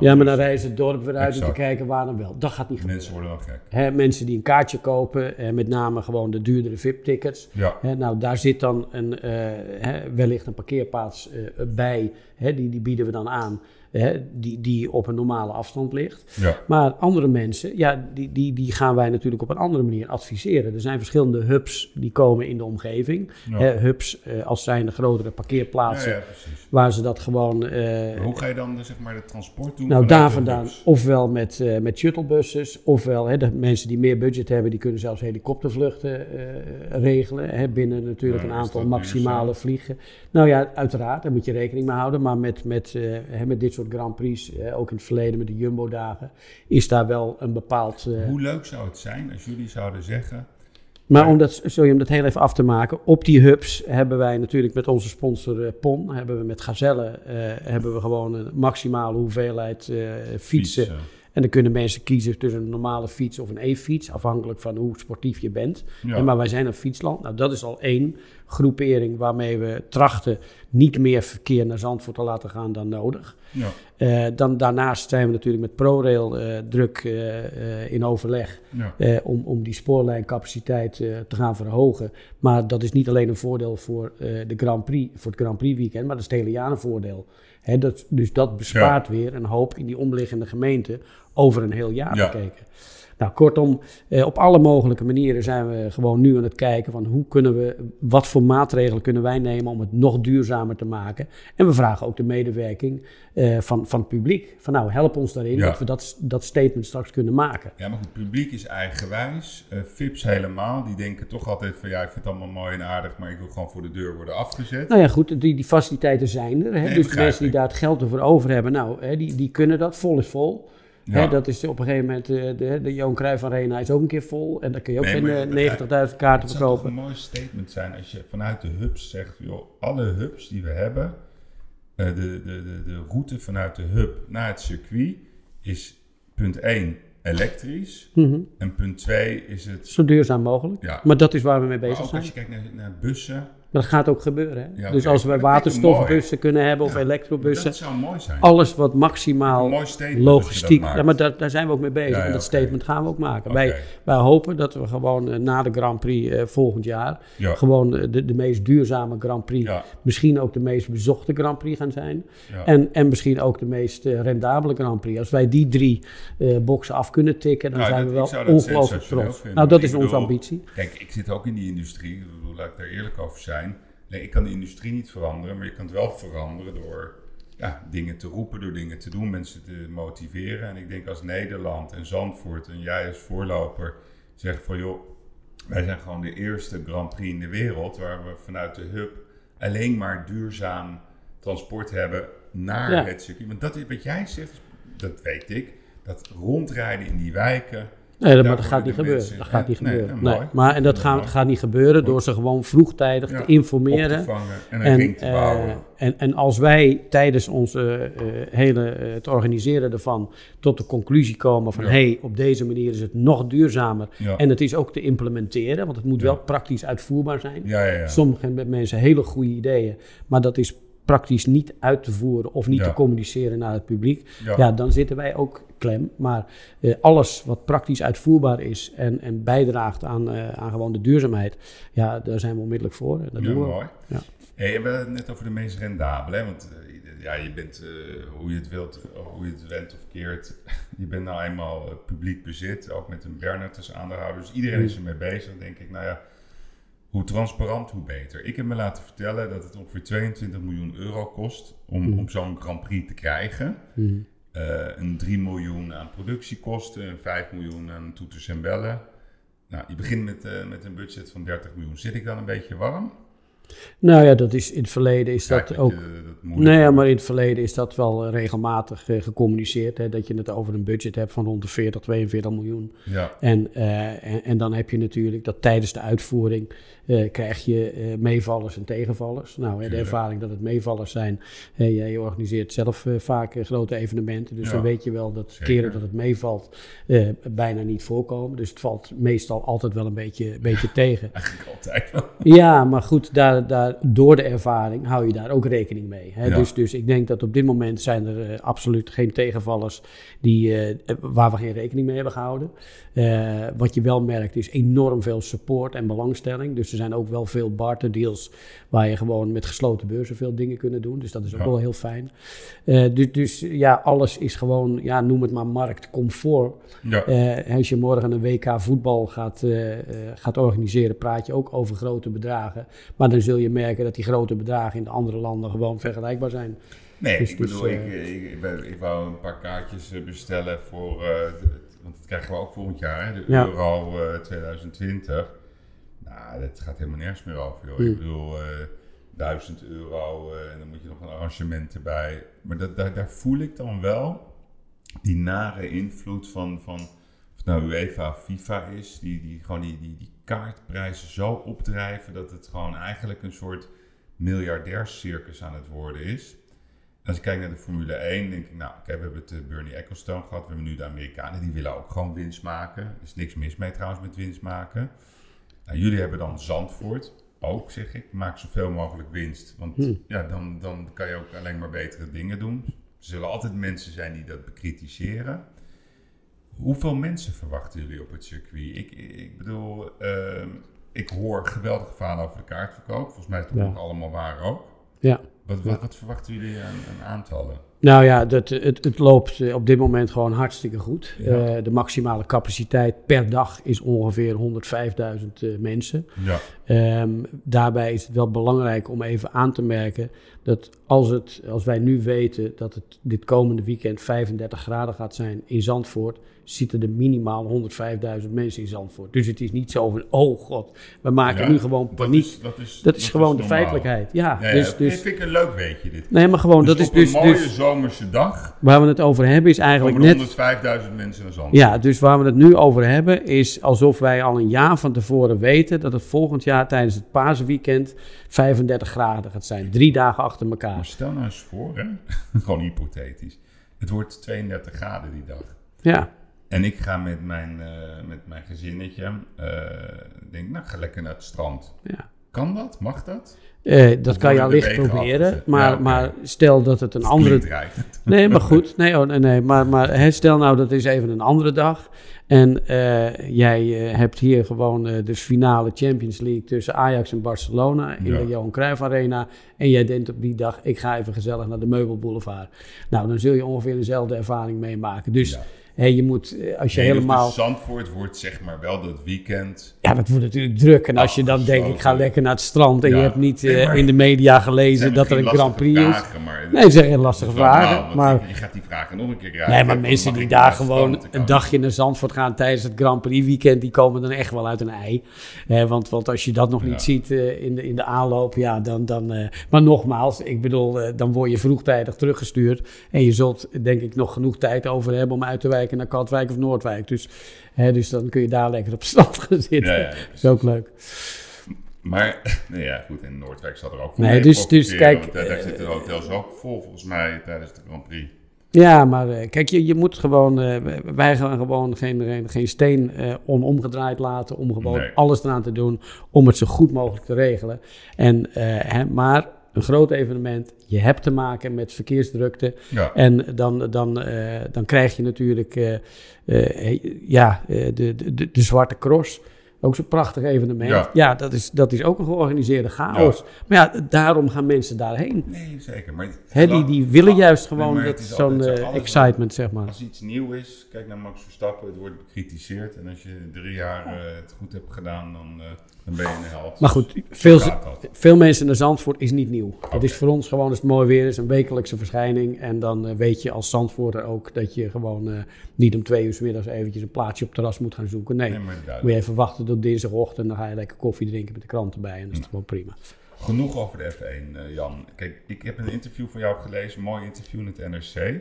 Ja, maar dan reizen het dorp weer uit om te kijken waar dan wel. Dat gaat niet gebeuren. Mensen worden dan gek. Hè, mensen die een kaartje kopen, eh, met name gewoon de duurdere VIP-tickets. Ja, nou, daar zit dan een, eh, wellicht een parkeerplaats eh, bij. Die, die bieden we dan aan, hè, die, die op een normale afstand ligt. ja. Maar andere mensen, ja, die, die, die gaan wij natuurlijk op een andere manier adviseren. Er zijn verschillende hubs die komen in de omgeving. Ja. Hè, hubs eh, als zijn de grotere parkeerplaatsen, ja, waar ze dat gewoon... eh, hoe ga je dan zeg maar de transport doen? nou, daar vandaan, ofwel met, eh met shuttlebussen, ofwel hè, de mensen die meer budget hebben, die kunnen zelfs helikoptervluchten eh, regelen. Hè, binnen natuurlijk een is aantal maximale vliegen. Nou ja, uiteraard, daar moet je rekening mee houden. Maar met, met, eh, met dit soort Grand Prix, eh, ook in het verleden met de Jumbo-dagen, is daar wel een bepaald. eh, Hoe leuk zou het zijn als jullie zouden zeggen... maar om dat, sorry, om dat heel even af te maken, op die hubs hebben wij natuurlijk met onze sponsor eh, PON, hebben we met Gazelle, eh, hebben we gewoon een maximale hoeveelheid eh, fietsen. En dan kunnen mensen kiezen tussen een normale fiets of een e-fiets, afhankelijk van hoe sportief je bent. Ja. En maar wij zijn een fietsland. Nou, dat is al één groepering waarmee we trachten niet meer verkeer naar Zandvoort te laten gaan dan nodig. Ja. Eh, dan, daarnaast zijn we natuurlijk met ProRail eh, druk eh, in overleg Ja. om, om die spoorlijncapaciteit te gaan verhogen. Maar dat is niet alleen een voordeel voor, de Grand Prix, voor het Grand Prix weekend, maar dat is het hele jaar een voordeel. Hè, dat, dus dat bespaart weer een hoop in die omliggende gemeenten over een heel jaar Ja. Nou, kortom, eh, op alle mogelijke manieren zijn we gewoon nu aan het kijken van hoe kunnen we, wat voor maatregelen kunnen wij nemen om het nog duurzamer te maken. En we vragen ook de medewerking eh, van, van het publiek. Van nou, help ons daarin Ja. dat we dat, dat statement straks kunnen maken. Ja, maar het publiek is eigenwijs. Eh Fips helemaal, die denken toch altijd van ja, ik vind het allemaal mooi en aardig, maar ik wil gewoon voor de deur worden afgezet. Nou ja, goed, die, die faciliteiten zijn er. Hè? Nee, dus de mensen die daar het geld ervoor over hebben, nou, hè, die, die kunnen dat. Vol is vol. Ja. Hè, dat is op een gegeven moment, eh, de, de Johan Cruijff Arena is ook een keer vol. En daar kun je ook Nee, geen maar eh, je begrijpt- 90.000 kaarten Het zou verkopen. een mooi statement zijn als je vanuit de hubs zegt, joh, alle hubs die we hebben, eh, de, de, de, de route vanuit de hub naar het circuit is punt 1 elektrisch Mhm. en punt 2 is het... Zo duurzaam mogelijk. Ja. Maar dat is waar we mee bezig ook zijn. als je kijkt naar, naar bussen, Maar dat gaat ook gebeuren. Hè? Ja, dus als we waterstofbussen kunnen hebben of Ja, elektrobussen. dat zou mooi zijn. Alles wat maximaal logistiek. Ja, maar daar, daar zijn we ook mee bezig. Ja, en dat statement gaan we ook maken. Wij, wij hopen dat we gewoon eh, na de Grand Prix eh, volgend jaar. Ja. gewoon eh, de, de meest duurzame Grand Prix. Misschien ook de meest bezochte Grand Prix gaan zijn. En, en misschien ook de meest rendabele Grand Prix. Als wij die drie eh boxen af kunnen tikken, dan zijn dat- we wel ongelooflijk trots. Nou, dat is onze ambitie. Kijk, ik zit ook in die industrie, ik bedoel, laat ik daar eerlijk over zijn. Nee, ik kan de industrie niet veranderen, maar je kan het wel veranderen door ja, dingen te roepen, door dingen te doen, mensen te motiveren. En ik denk als Nederland en Zandvoort en jij als voorloper zegt van joh, wij zijn gewoon de eerste Grand Prix in de wereld waar we vanuit de hub alleen maar duurzaam transport hebben naar Ja. het circuit. Want dat is wat jij zegt, dat weet ik, dat rondrijden in die wijken. Nee, dat, maar dat gaat niet gebeuren. mensen- Dat gaat niet nee, gebeuren. Nee. Maar, en dat gaat, gaat niet gebeuren door ze gewoon vroegtijdig Ja, te informeren. te vangen en En, te eh, en, en als wij tijdens onze eh, hele, eh, het organiseren ervan tot de conclusie komen van Ja. hé, hey, op deze manier is het nog duurzamer. ja. En het is ook te implementeren, want het moet wel praktisch uitvoerbaar zijn. ja, ja, ja. Sommige mensen hele goede ideeën, maar dat is praktisch niet uit te voeren of niet Ja. te communiceren naar het publiek. ja. Ja, dan zitten wij ook klem. Maar eh, alles wat praktisch uitvoerbaar is en, en bijdraagt aan, eh, aan gewoon de duurzaamheid, ja, daar zijn we onmiddellijk voor. En dat Ja, doen we. mooi. Ja. Hey, we hadden het net over de meest rendabele, hè? want eh, ja, je bent, hoe je het wilt, hoe je het went of keert, je bent nou eenmaal publiek bezit, ook met een Bernard als aandeelhouder. Dus iedereen is ermee bezig. denk ik, nou ja, hoe transparant, hoe beter. Ik heb me laten vertellen dat het ongeveer 22 miljoen euro kost om, Mm. om zo'n Grand Prix te krijgen. Mhm. Eh, een 3 miljoen aan productiekosten, een 5 miljoen aan toeters en bellen. Nou, je begint met, eh, met een budget van 30 miljoen. Zit ik dan een beetje warm? Nou ja, dat is in het verleden is dat ook. je moeilijk Nee, maar in het verleden is dat wel regelmatig eh, gecommuniceerd. Hè, dat je het over een budget hebt van rond de 40, 42 miljoen. Ja, En, eh, en, en dan heb je natuurlijk dat tijdens de uitvoering eh, krijg je meevallers en tegenvallers. Nou, hè, de ervaring dat het meevallers zijn. jij organiseert zelf vaak grote evenementen. Dus Ja, dan weet je wel dat zeker. keren dat het meevalt bijna niet voorkomen. Dus het valt meestal altijd wel een beetje, beetje tegen. eigenlijk altijd wel. Ja, maar goed, daar, daar, door de ervaring hou je daar ook rekening mee. Hè? Ja. Dus, dus ik denk dat op dit moment zijn er eh, absoluut geen tegenvallers die, eh, waar we geen rekening mee hebben gehouden. Eh, wat je wel merkt is enorm veel support en belangstelling. Dus er zijn ook wel veel barterdeals waar je gewoon met gesloten beurzen veel dingen kunnen doen. Dus dat is ook Ja. wel heel fijn. Dus, dus ja, alles is gewoon, ja, noem het maar marktcomfort. Ja, als je morgen een WK voetbal gaat, gaat organiseren, praat je ook over grote bedragen. Maar dan zul je merken dat die grote bedragen in de andere landen gewoon vergelijkbaar zijn. nee, dus- ik dus, bedoel, ik, eh, ik, ik, ben- ik wou een paar kaartjes eh, bestellen voor, eh, want dat krijgen we ook volgend jaar, hè, de Ja. Euro eh, 2020. Nou, dat gaat helemaal nergens meer over, joh. Hmm. Ik bedoel, eh 1000 euro en dan moet je nog een arrangement erbij. Maar dat, daar, daar voel ik dan wel die nare invloed van, van of het nou UEFA of FIFA is, die, die gewoon die, die, die kaartprijzen zo opdrijven dat het gewoon eigenlijk een soort miljardairscircus aan het worden is. Als ik kijk naar de Formule 1, denk ik, nou, kijk, we hebben het eh, Bernie Ecclestone gehad, we hebben nu de Amerikanen, die willen ook gewoon winst maken. Er is niks mis mee trouwens met winst maken. Nou, jullie hebben dan Zandvoort, ook zeg ik, maak zoveel mogelijk winst. Want Hmm. ja, dan, dan kan je ook alleen maar betere dingen doen. Er zullen altijd mensen zijn die dat bekritiseren. Hoeveel mensen verwachten jullie op het circuit? Ik, ik bedoel, ehm, ik hoor geweldige verhalen over de kaartverkoop. Volgens mij is het Ja. ook allemaal waar ook. Ja. Wat, wat, wat verwachten jullie aan, aan aantallen? Nou ja, dat, het, het loopt eh, op dit moment gewoon hartstikke goed. Ja. Eh, de maximale capaciteit per dag is ongeveer 105.000 eh, mensen. Ja, Ehm, daarbij is het wel belangrijk om even aan te merken dat als, het, als wij nu weten dat het dit komende weekend 35 graden gaat zijn in Zandvoort, zitten er minimaal 105.000 mensen in Zandvoort. Dus het is niet zo van, oh god, we maken Ja, nu gewoon dat paniek. is, dat is, Dat is gewoon de feitelijkheid. Ja, ja, dus, dat dus, vind ik een leuk weetje dit. nee, maar gewoon, Dus dat is dus, mooie dus zomerse dag waar we het over hebben is eigenlijk net 105.000 mensen naar Zandvoort. Ja, dus waar we het nu over hebben is alsof wij al een jaar van tevoren weten dat het volgend jaar tijdens het paasweekend 35 graden gaat zijn. Drie dagen achter Maar elkaar. stel nou eens voor, hè? gewoon hypothetisch. Het wordt 32 graden die dag. Ja, En ik ga met mijn, eh, met mijn gezinnetje, eh denk, nou, ga lekker naar het strand. ja. Kan dat? Mag dat? Eh, dat kan je allicht proberen, maar, Ja, maar stel dat het een andere... Nee, maar goed. Nee, oh, nee, nee. Maar, maar hè, stel nou dat is even een andere dag. En eh, jij eh, hebt hier gewoon de finale Champions League tussen Ajax en Barcelona in Ja. de Johan Cruijff Arena. En jij denkt op die dag, ik ga even gezellig naar de Meubelboulevard. Nou, dan zul je ongeveer dezelfde ervaring meemaken. Dus Ja. Hè, je moet, eh, als je Nee, dus helemaal... dus Zandvoort wordt zeg maar wel dat weekend. Ja, dat wordt natuurlijk druk. En als je dan denkt, ik ga lekker naar het strand... en je hebt niet Nee, eh, maar- in de media gelezen dat er een Grand Prix is. maar Nee, dat zijn geen lastige normaal, vragen. Maar... je- gaat die vragen nog een keer krijgen. Nee, maar mensen die daar gewoon een dagje naar Zandvoort gaan tijdens het Grand Prix weekend, die komen dan echt wel uit een ei. Eh, want, want als je dat nog Ja. niet ziet eh, in, de, in de aanloop, ja, dan... dan maar nogmaals, ik bedoel, dan word je vroegtijdig teruggestuurd. En je zult, denk ik, nog genoeg tijd over hebben om uit te naar Katwijk of Noordwijk. Dus, hè, dus dan kun je daar lekker op strand gaan zitten. Ja, dat is ook leuk. Maar, nou ja, goed, in Noordwijk zal er ook van Nee, dus- dus kijk, want daar, daar eh, zitten de hotels ook vol, volgens mij, tijdens de Grand Prix. Ja, maar eh, kijk, je, je moet gewoon, eh, wij gaan gewoon geen, geen, steen eh, onomgedraaid laten om gewoon Nee. alles eraan te doen om het zo goed mogelijk te regelen. En, eh, hè, maar een groot evenement, je hebt te maken met verkeersdrukte. Ja, en dan, dan, eh, dan krijg je natuurlijk eh, eh, ja, de, de, de, de zwarte cross. Ook zo'n prachtig evenement. Ja. Ja, dat, is, dat is ook een georganiseerde chaos. Maar ja, daarom gaan mensen daarheen. Nee, zeker. Maar Hè, die, die willen juist gewoon dat zo'n eh, excitement, zeg maar. Als iets nieuw is, kijk naar Max Verstappen, het wordt bekritiseerd. En als je drie jaar eh, het goed hebt gedaan, dan, eh, dan ben je een held. Maar goed, veel, veel mensen naar Zandvoort is niet nieuw. Het is voor ons gewoon als het mooi weer is, een wekelijkse verschijning. En dan weet je als Zandvoorter ook dat je gewoon eh, niet om twee uur 's middags eventjes een plaatsje op het terras moet gaan zoeken. Nee, Nee, maar moet je even wachten tot dinsdagochtend. Dan ga je lekker koffie drinken met de krant erbij. En dat is gewoon prima. Genoeg over de F1, eh, Jan. Kijk, ik heb een interview van jou gelezen, een mooi interview in het NRC.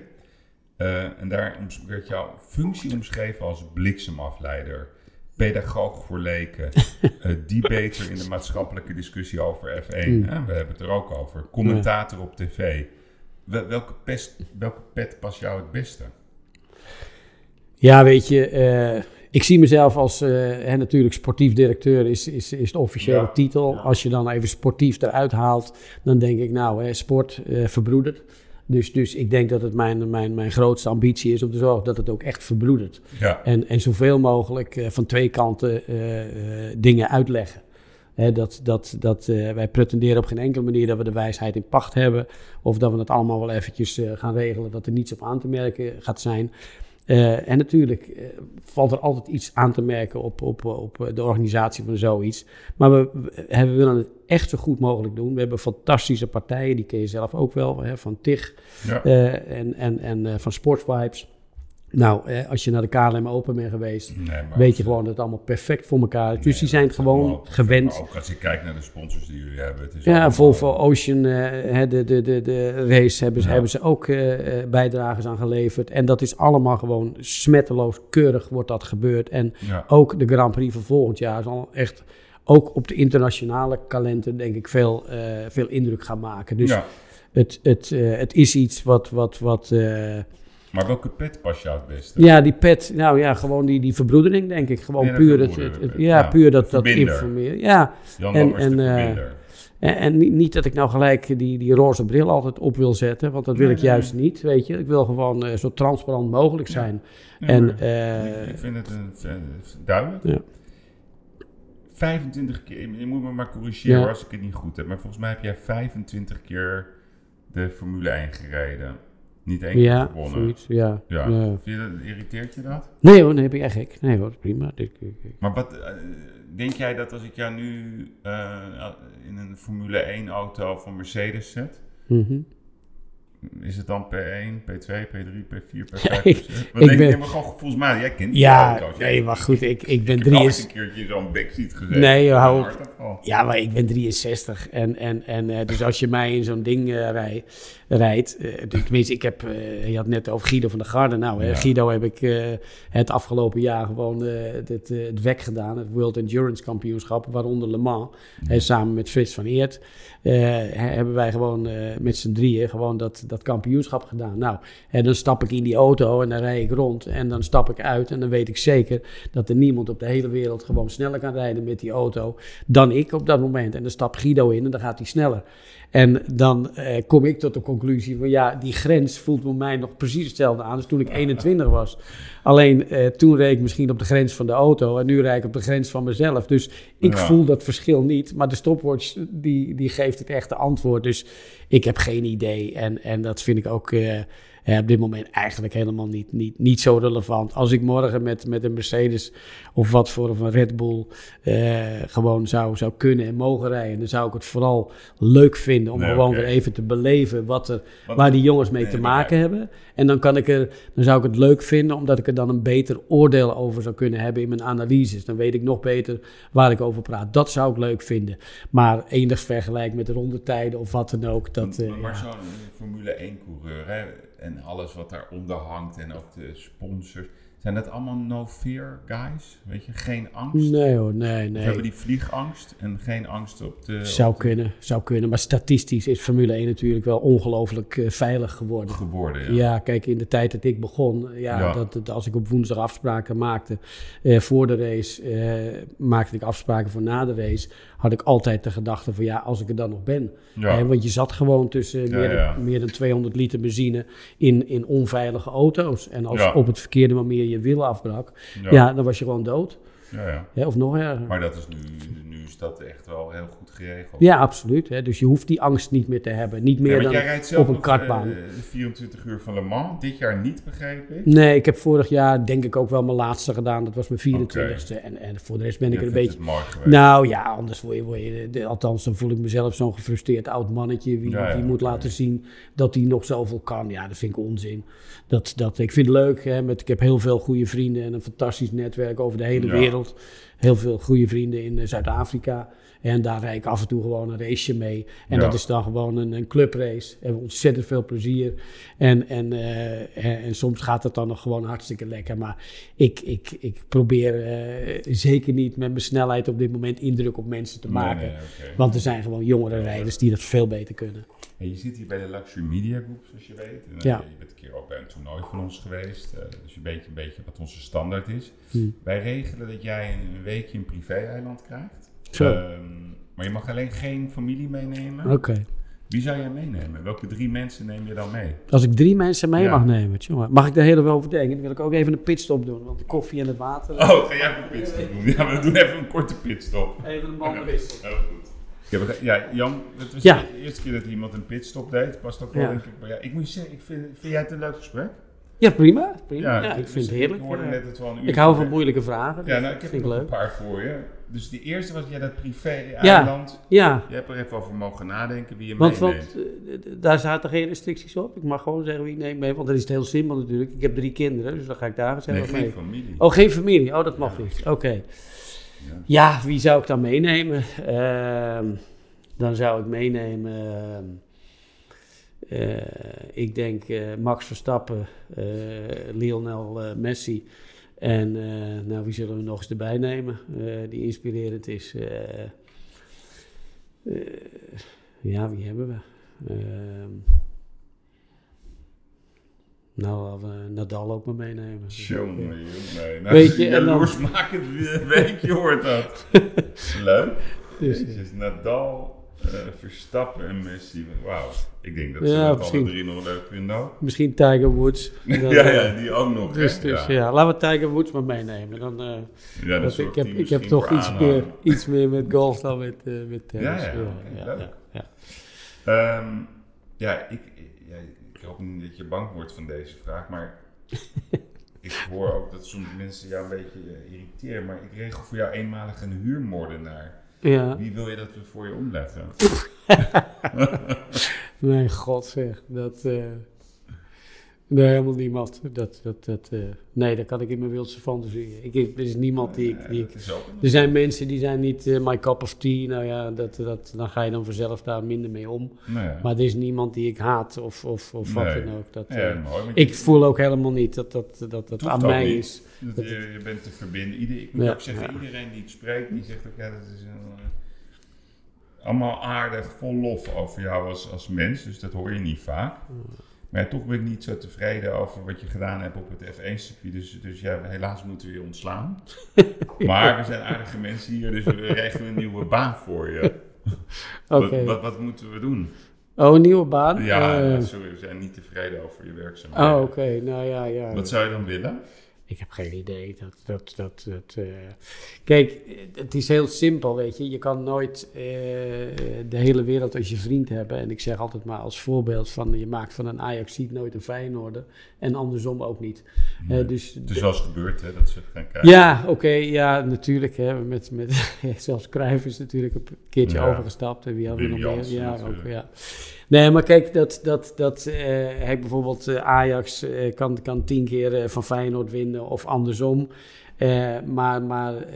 Eh, en daar werd jouw functie omschreven als bliksemafleider, pedagoog voor leken, eh, debater in de maatschappelijke discussie over F1. Mm. we hebben het er ook over. Commentator op tv. Wel- welke, pest, welke pet past jou het beste? Ja, weet je, ik zie mezelf als eh, hè, natuurlijk sportief directeur is, is, is de officiële Ja, titel. ja. Als je dan even sportief eruit haalt, dan denk ik nou, hè, sport eh, verbroedert. Dus, dus ik denk dat het mijn, mijn, mijn grootste ambitie is om te zorgen dat het ook echt verbroedert. Ja, En, en zoveel mogelijk eh, van twee kanten dingen uitleggen. Dat, dat, dat, wij pretenderen op geen enkele manier dat we de wijsheid in pacht hebben. Of dat we het allemaal wel eventjes gaan regelen, dat er niets op aan te merken gaat zijn. Eh, en natuurlijk eh, valt er altijd iets aan te merken op, op, op de organisatie van zoiets. Maar we, we, we willen het echt zo goed mogelijk doen. We hebben fantastische partijen, die ken je zelf ook wel, hè, van TIG ja. eh, en, en, en eh, van Sportsvibes. Nou, eh, als je naar de KLM Open bent geweest, Nee, weet je gewoon dat het allemaal perfect voor elkaar is. Dus Nee, die zijn is gewoon gewend. Maar ook als je kijkt naar de sponsors die jullie hebben. Het is Ja, Volvo Ocean, eh, de, de, de, de race hebben, ze- Ja. hebben ze ook eh, eh, bijdrages aan geleverd. En dat is allemaal gewoon smetteloos, keurig wordt dat gebeurd. En Ja. ook de Grand Prix van volgend jaar zal echt ook op de internationale kalender denk ik veel, eh, veel indruk gaan maken. Dus ja. het, het, eh, het is iets wat... wat, wat eh, Maar welke pet past jou het beste? Ja, die pet, nou ja, gewoon die, die verbroedering, denk ik. Gewoon puur het, verbroederde het- het- pet, ja, ja. puur dat, dat informeren. Ja, Jan en- en, verbinder. en, en niet, dat ik nou gelijk die, die roze bril altijd op wil zetten, want dat wil Nee, ik nee, juist niet, weet je. Ik wil gewoon eh, zo transparant mogelijk Ja. zijn. En, maar eh, ik vind het een, duidelijk. Ja. 25 keer, je moet me maar corrigeren als ik het niet goed heb, maar volgens mij heb jij 25 keer de Formule 1 gereden. Niet één keer gewonnen. zoiets, ja. Ja. Je dat, irriteert je dat? Nee hoor, nee, ben jij gek. Nee hoor, prima. Ik- ik- ik- Maar wat, eh, denk jij dat als ik jou nu eh, in een Formule 1 auto van Mercedes zet, mhm. Is het dan P1, P2, P3, P4, P5? Ja, ik- Wat ik denk ben-? Maar gewoon volgens mij, jij kent die Ja, auto's. Jij- nee, maar goed, ik, ik ben Ik drie... een keertje zo'n backseat gezeten. Nee, hou op. Ja, maar ik ben 63. En, en, en eh, dus als je mij in zo'n ding rij, rijdt. eh, tenminste, ik heb. eh, je had net over Guido van der Garde. Nou, Ja. Guido heb ik het afgelopen jaar gewoon het, het WEC gedaan. Het World Endurance Kampioenschap, waaronder Le Mans. Hè, samen met Frits van Eert. hebben wij gewoon met z'n drieën gewoon dat, dat kampioenschap gedaan. Nou, en dan stap ik in die auto en dan rijd ik rond. En dan stap ik uit en dan weet ik zeker dat er niemand op de hele wereld gewoon sneller kan rijden met die auto dan ik op dat moment. En dan stapt Guido in en dan gaat hij sneller. En dan eh, kom ik tot de conclusie van ja, die grens voelt voor mij nog precies hetzelfde aan als toen ik 21 was. Alleen eh, toen reed ik misschien op de grens van de auto en nu rijd ik op de grens van mezelf. Dus ik Ja. voel dat verschil niet. Maar de stopwatch die, die geeft het echte antwoord. Dus ik heb geen idee. En, en dat vind ik ook eh, eh, op dit moment eigenlijk helemaal niet, niet, niet zo relevant. Als ik morgen met, met een Mercedes of wat voor of een Red Bull eh, gewoon zou, zou kunnen en mogen rijden, dan zou ik het vooral leuk vinden om Nee, gewoon weer even te beleven wat er, waar die jongens mee Nee, te maken hebben. En dan, kan ik er, dan zou ik het leuk vinden omdat ik er dan een beter oordeel over zou kunnen hebben in mijn analyses. Dan weet ik nog beter waar ik over praat. Dat zou ik leuk vinden. Maar enig vergelijk met de rondetijden of wat dan ook. Dat, maar maar ja. zo'n Formule 1 coureur hè, en alles wat daaronder hangt en ook de sponsors. Zijn dat allemaal no fear guys? Weet je, geen angst? Nee hoor, nee, Of nee. hebben die vliegangst en geen angst op de... Zou op de- kunnen, zou kunnen. Maar statistisch is Formule 1 natuurlijk wel ongelooflijk eh, veilig geworden. geworden? Ja. Ja. kijk, in de tijd dat ik begon, ja, Ja. Dat, dat als ik op woensdag afspraken maakte eh, voor de race, eh, maakte ik afspraken voor na de race, had ik altijd de gedachte van ja, als ik er dan nog ben. Ja. Hè, want je zat gewoon tussen meer, ja. Dan, meer dan 200 liter benzine in, in onveilige auto's. En als op het verkeerde manier je wiel afbrak, ja. dan was je gewoon dood. Ja, ja. Of nog erger. Maar dat is nu, nu is dat echt wel heel goed geregeld. Ja, absoluut. Hè. Dus je hoeft die angst niet meer te hebben. Niet meer dan jij rijdt zelf op een nog, kartbaan. eh, de 24 uur van Le Mans. Dit jaar niet, begreep ik. Nee, ik heb vorig jaar denk ik ook wel mijn laatste gedaan. Dat was mijn 24ste. En, en voor de rest ben ik Je er een beetje... Nou ja, anders word je, word je althans dan voel ik mezelf zo'n gefrustreerd oud mannetje wie, die moet laten zien dat hij nog zoveel kan. Ja, dat vind ik onzin. Dat, dat, ik vind het leuk, hè, met, ik heb heel veel goede vrienden en een fantastisch netwerk over de hele Ja. Heel veel goede vrienden in eh, Zuid-Afrika. En daar rijd ik af en toe gewoon een raceje mee. En Ja. dat is dan gewoon een, een clubrace. We hebben ontzettend veel plezier. En, en, eh, en, en soms gaat het dan nog gewoon hartstikke lekker. Maar ik, ik, ik probeer eh, zeker niet met mijn snelheid op dit moment indruk op mensen te maken. nee. Want er zijn gewoon jongere rijders die dat veel beter kunnen. Hey, je zit hier bij de Luxury Media Group, zoals je weet. En, eh, Ja. Je bent een keer ook bij een toernooi van ons geweest. eh, dus je weet een beetje wat onze standaard is. Hm. Wij regelen dat jij een weekje een privé-eiland krijgt. Zo. Ehm, maar je mag alleen geen familie meenemen. Oké. Wie zou jij meenemen? Welke drie mensen neem je dan mee? Als ik drie mensen mee Ja. mag nemen, jongen, mag ik daar heel even over denken? Dan wil ik ook even een pitstop doen, want de koffie en het water. Oh, ga jij even een pitstop doen? Ja, we doen even een korte pitstop. Even een bandenwissel. Heel goed. Ik heb, ja, Jan, het was Ja. de eerste keer dat iemand een pitstop deed. Past ook wel, Ja. denk ik. Maar ja, ik moet je zeggen, ik vind, vind jij het een leuk gesprek? Ja, prima. prima. Ja, ik dus vind het heerlijk. Ik hoorde net dat we al een uur Ik hou van moeilijke vragen. Ja, dus nou, ik heb vind er ik nog een leuk. paar voor je. Dus die eerste was jij dat privé-eiland. Ja, Je hebt er even over mogen nadenken wie je want, meeneemt. want eh, daar zaten geen restricties op. Ik mag gewoon zeggen wie ik neem mee, want dan is het heel simpel natuurlijk. Ik heb drie kinderen, dus dan ga ik daar nee, zelf geen mee. familie. Oh, geen familie. Oh, dat mag Ja. niet. Oké. Ja. Ja, wie zou ik dan meenemen? Ehm, dan zou ik meenemen. ehm, eh, ik denk eh, Max Verstappen, eh, Lionel eh, Messi. En eh, nou, wie zullen we nog eens erbij nemen eh, die inspirerend is? Eh, ja, wie hebben we? Ehm, nou, laten we Nadal ook maar meenemen. Jongen, jongen, nee. Nou, Weet je, een en dan- weekje hoort dat. Leuk. Dus, Jezus, Nadal, eh, Verstappen en Messi. Wauw. Ik denk dat ze Ja, dat alle drie nog leuk vinden. Misschien Tiger Woods. Dan, ja, eh, ja, die ook nog. Dus, dus ja. ja. laten we Tiger Woods maar meenemen. Dan, eh, Ja, dat ik heb, ik heb toch iets meer, iets meer met golf dan met, met tennis. Ja, ja, ja. Ehm, ja, ik, ja, ik hoop niet dat je bang wordt van deze vraag, maar ik hoor ook dat sommige mensen jou een beetje irriteren. Maar ik regel voor jou eenmalig een huurmoordenaar. Ja. Wie wil je dat we voor je omleggen? Nee, god zeg. Dat, eh, nee, helemaal niemand. Dat, dat, dat, eh, nee, dat kan ik in mijn wildste fantasie. Ik, er is niemand die ik... Die ik er zijn mensen die zijn niet eh, my cup of tea. Nou ja, dat, dat, dan ga je dan vanzelf daar minder mee om. Maar er is niemand die ik haat of, of, of wat dan ook. Dat, ja, eh, mooi. ik voel ook helemaal niet dat dat, dat, dat aan mij niet. is. dat dat je, je bent te verbinden. Ieder, ik moet Ja, ook zeggen, ja. iedereen die ik spreek, die zegt ook, ja, dat is een, allemaal aardig, vol lof over jou als, als mens. Dus dat hoor je niet vaak. Maar ja, toch ben ik niet zo tevreden over wat je gedaan hebt op het F1-circuit. Dus, dus ja, helaas moeten we je ontslaan. Maar we zijn aardige mensen hier, dus we regelen een nieuwe baan voor je. Oké. Wat, wat, wat moeten we doen? Oh, een nieuwe baan? Ja, Eh, sorry, we zijn niet tevreden over je werkzaamheden. oh, oké. Nou ja, ja. Wat zou je dan willen? Ik heb geen idee. Dat, dat, dat, dat, eh, Kijk, het is heel simpel, weet je. Je kan nooit eh, de hele wereld als je vriend hebben. En ik zeg altijd maar als voorbeeld van... je maakt van een Ajax nooit een Feyenoorder. En andersom ook niet. Eh, dus Het is wel eens gebeurd hè, dat ze gaan kijken. Ja, oké, ja, natuurlijk. Hè, met, met, zelfs Cruijff is natuurlijk een keertje Ja. overgestapt. En wie hadden we nog meer? Ja, natuurlijk. ook, ja. Nee, maar kijk, dat, dat, dat hij bijvoorbeeld eh, Ajax eh, kan, kan tien keer van Feyenoord winnen of andersom. Eh, maar, maar eh,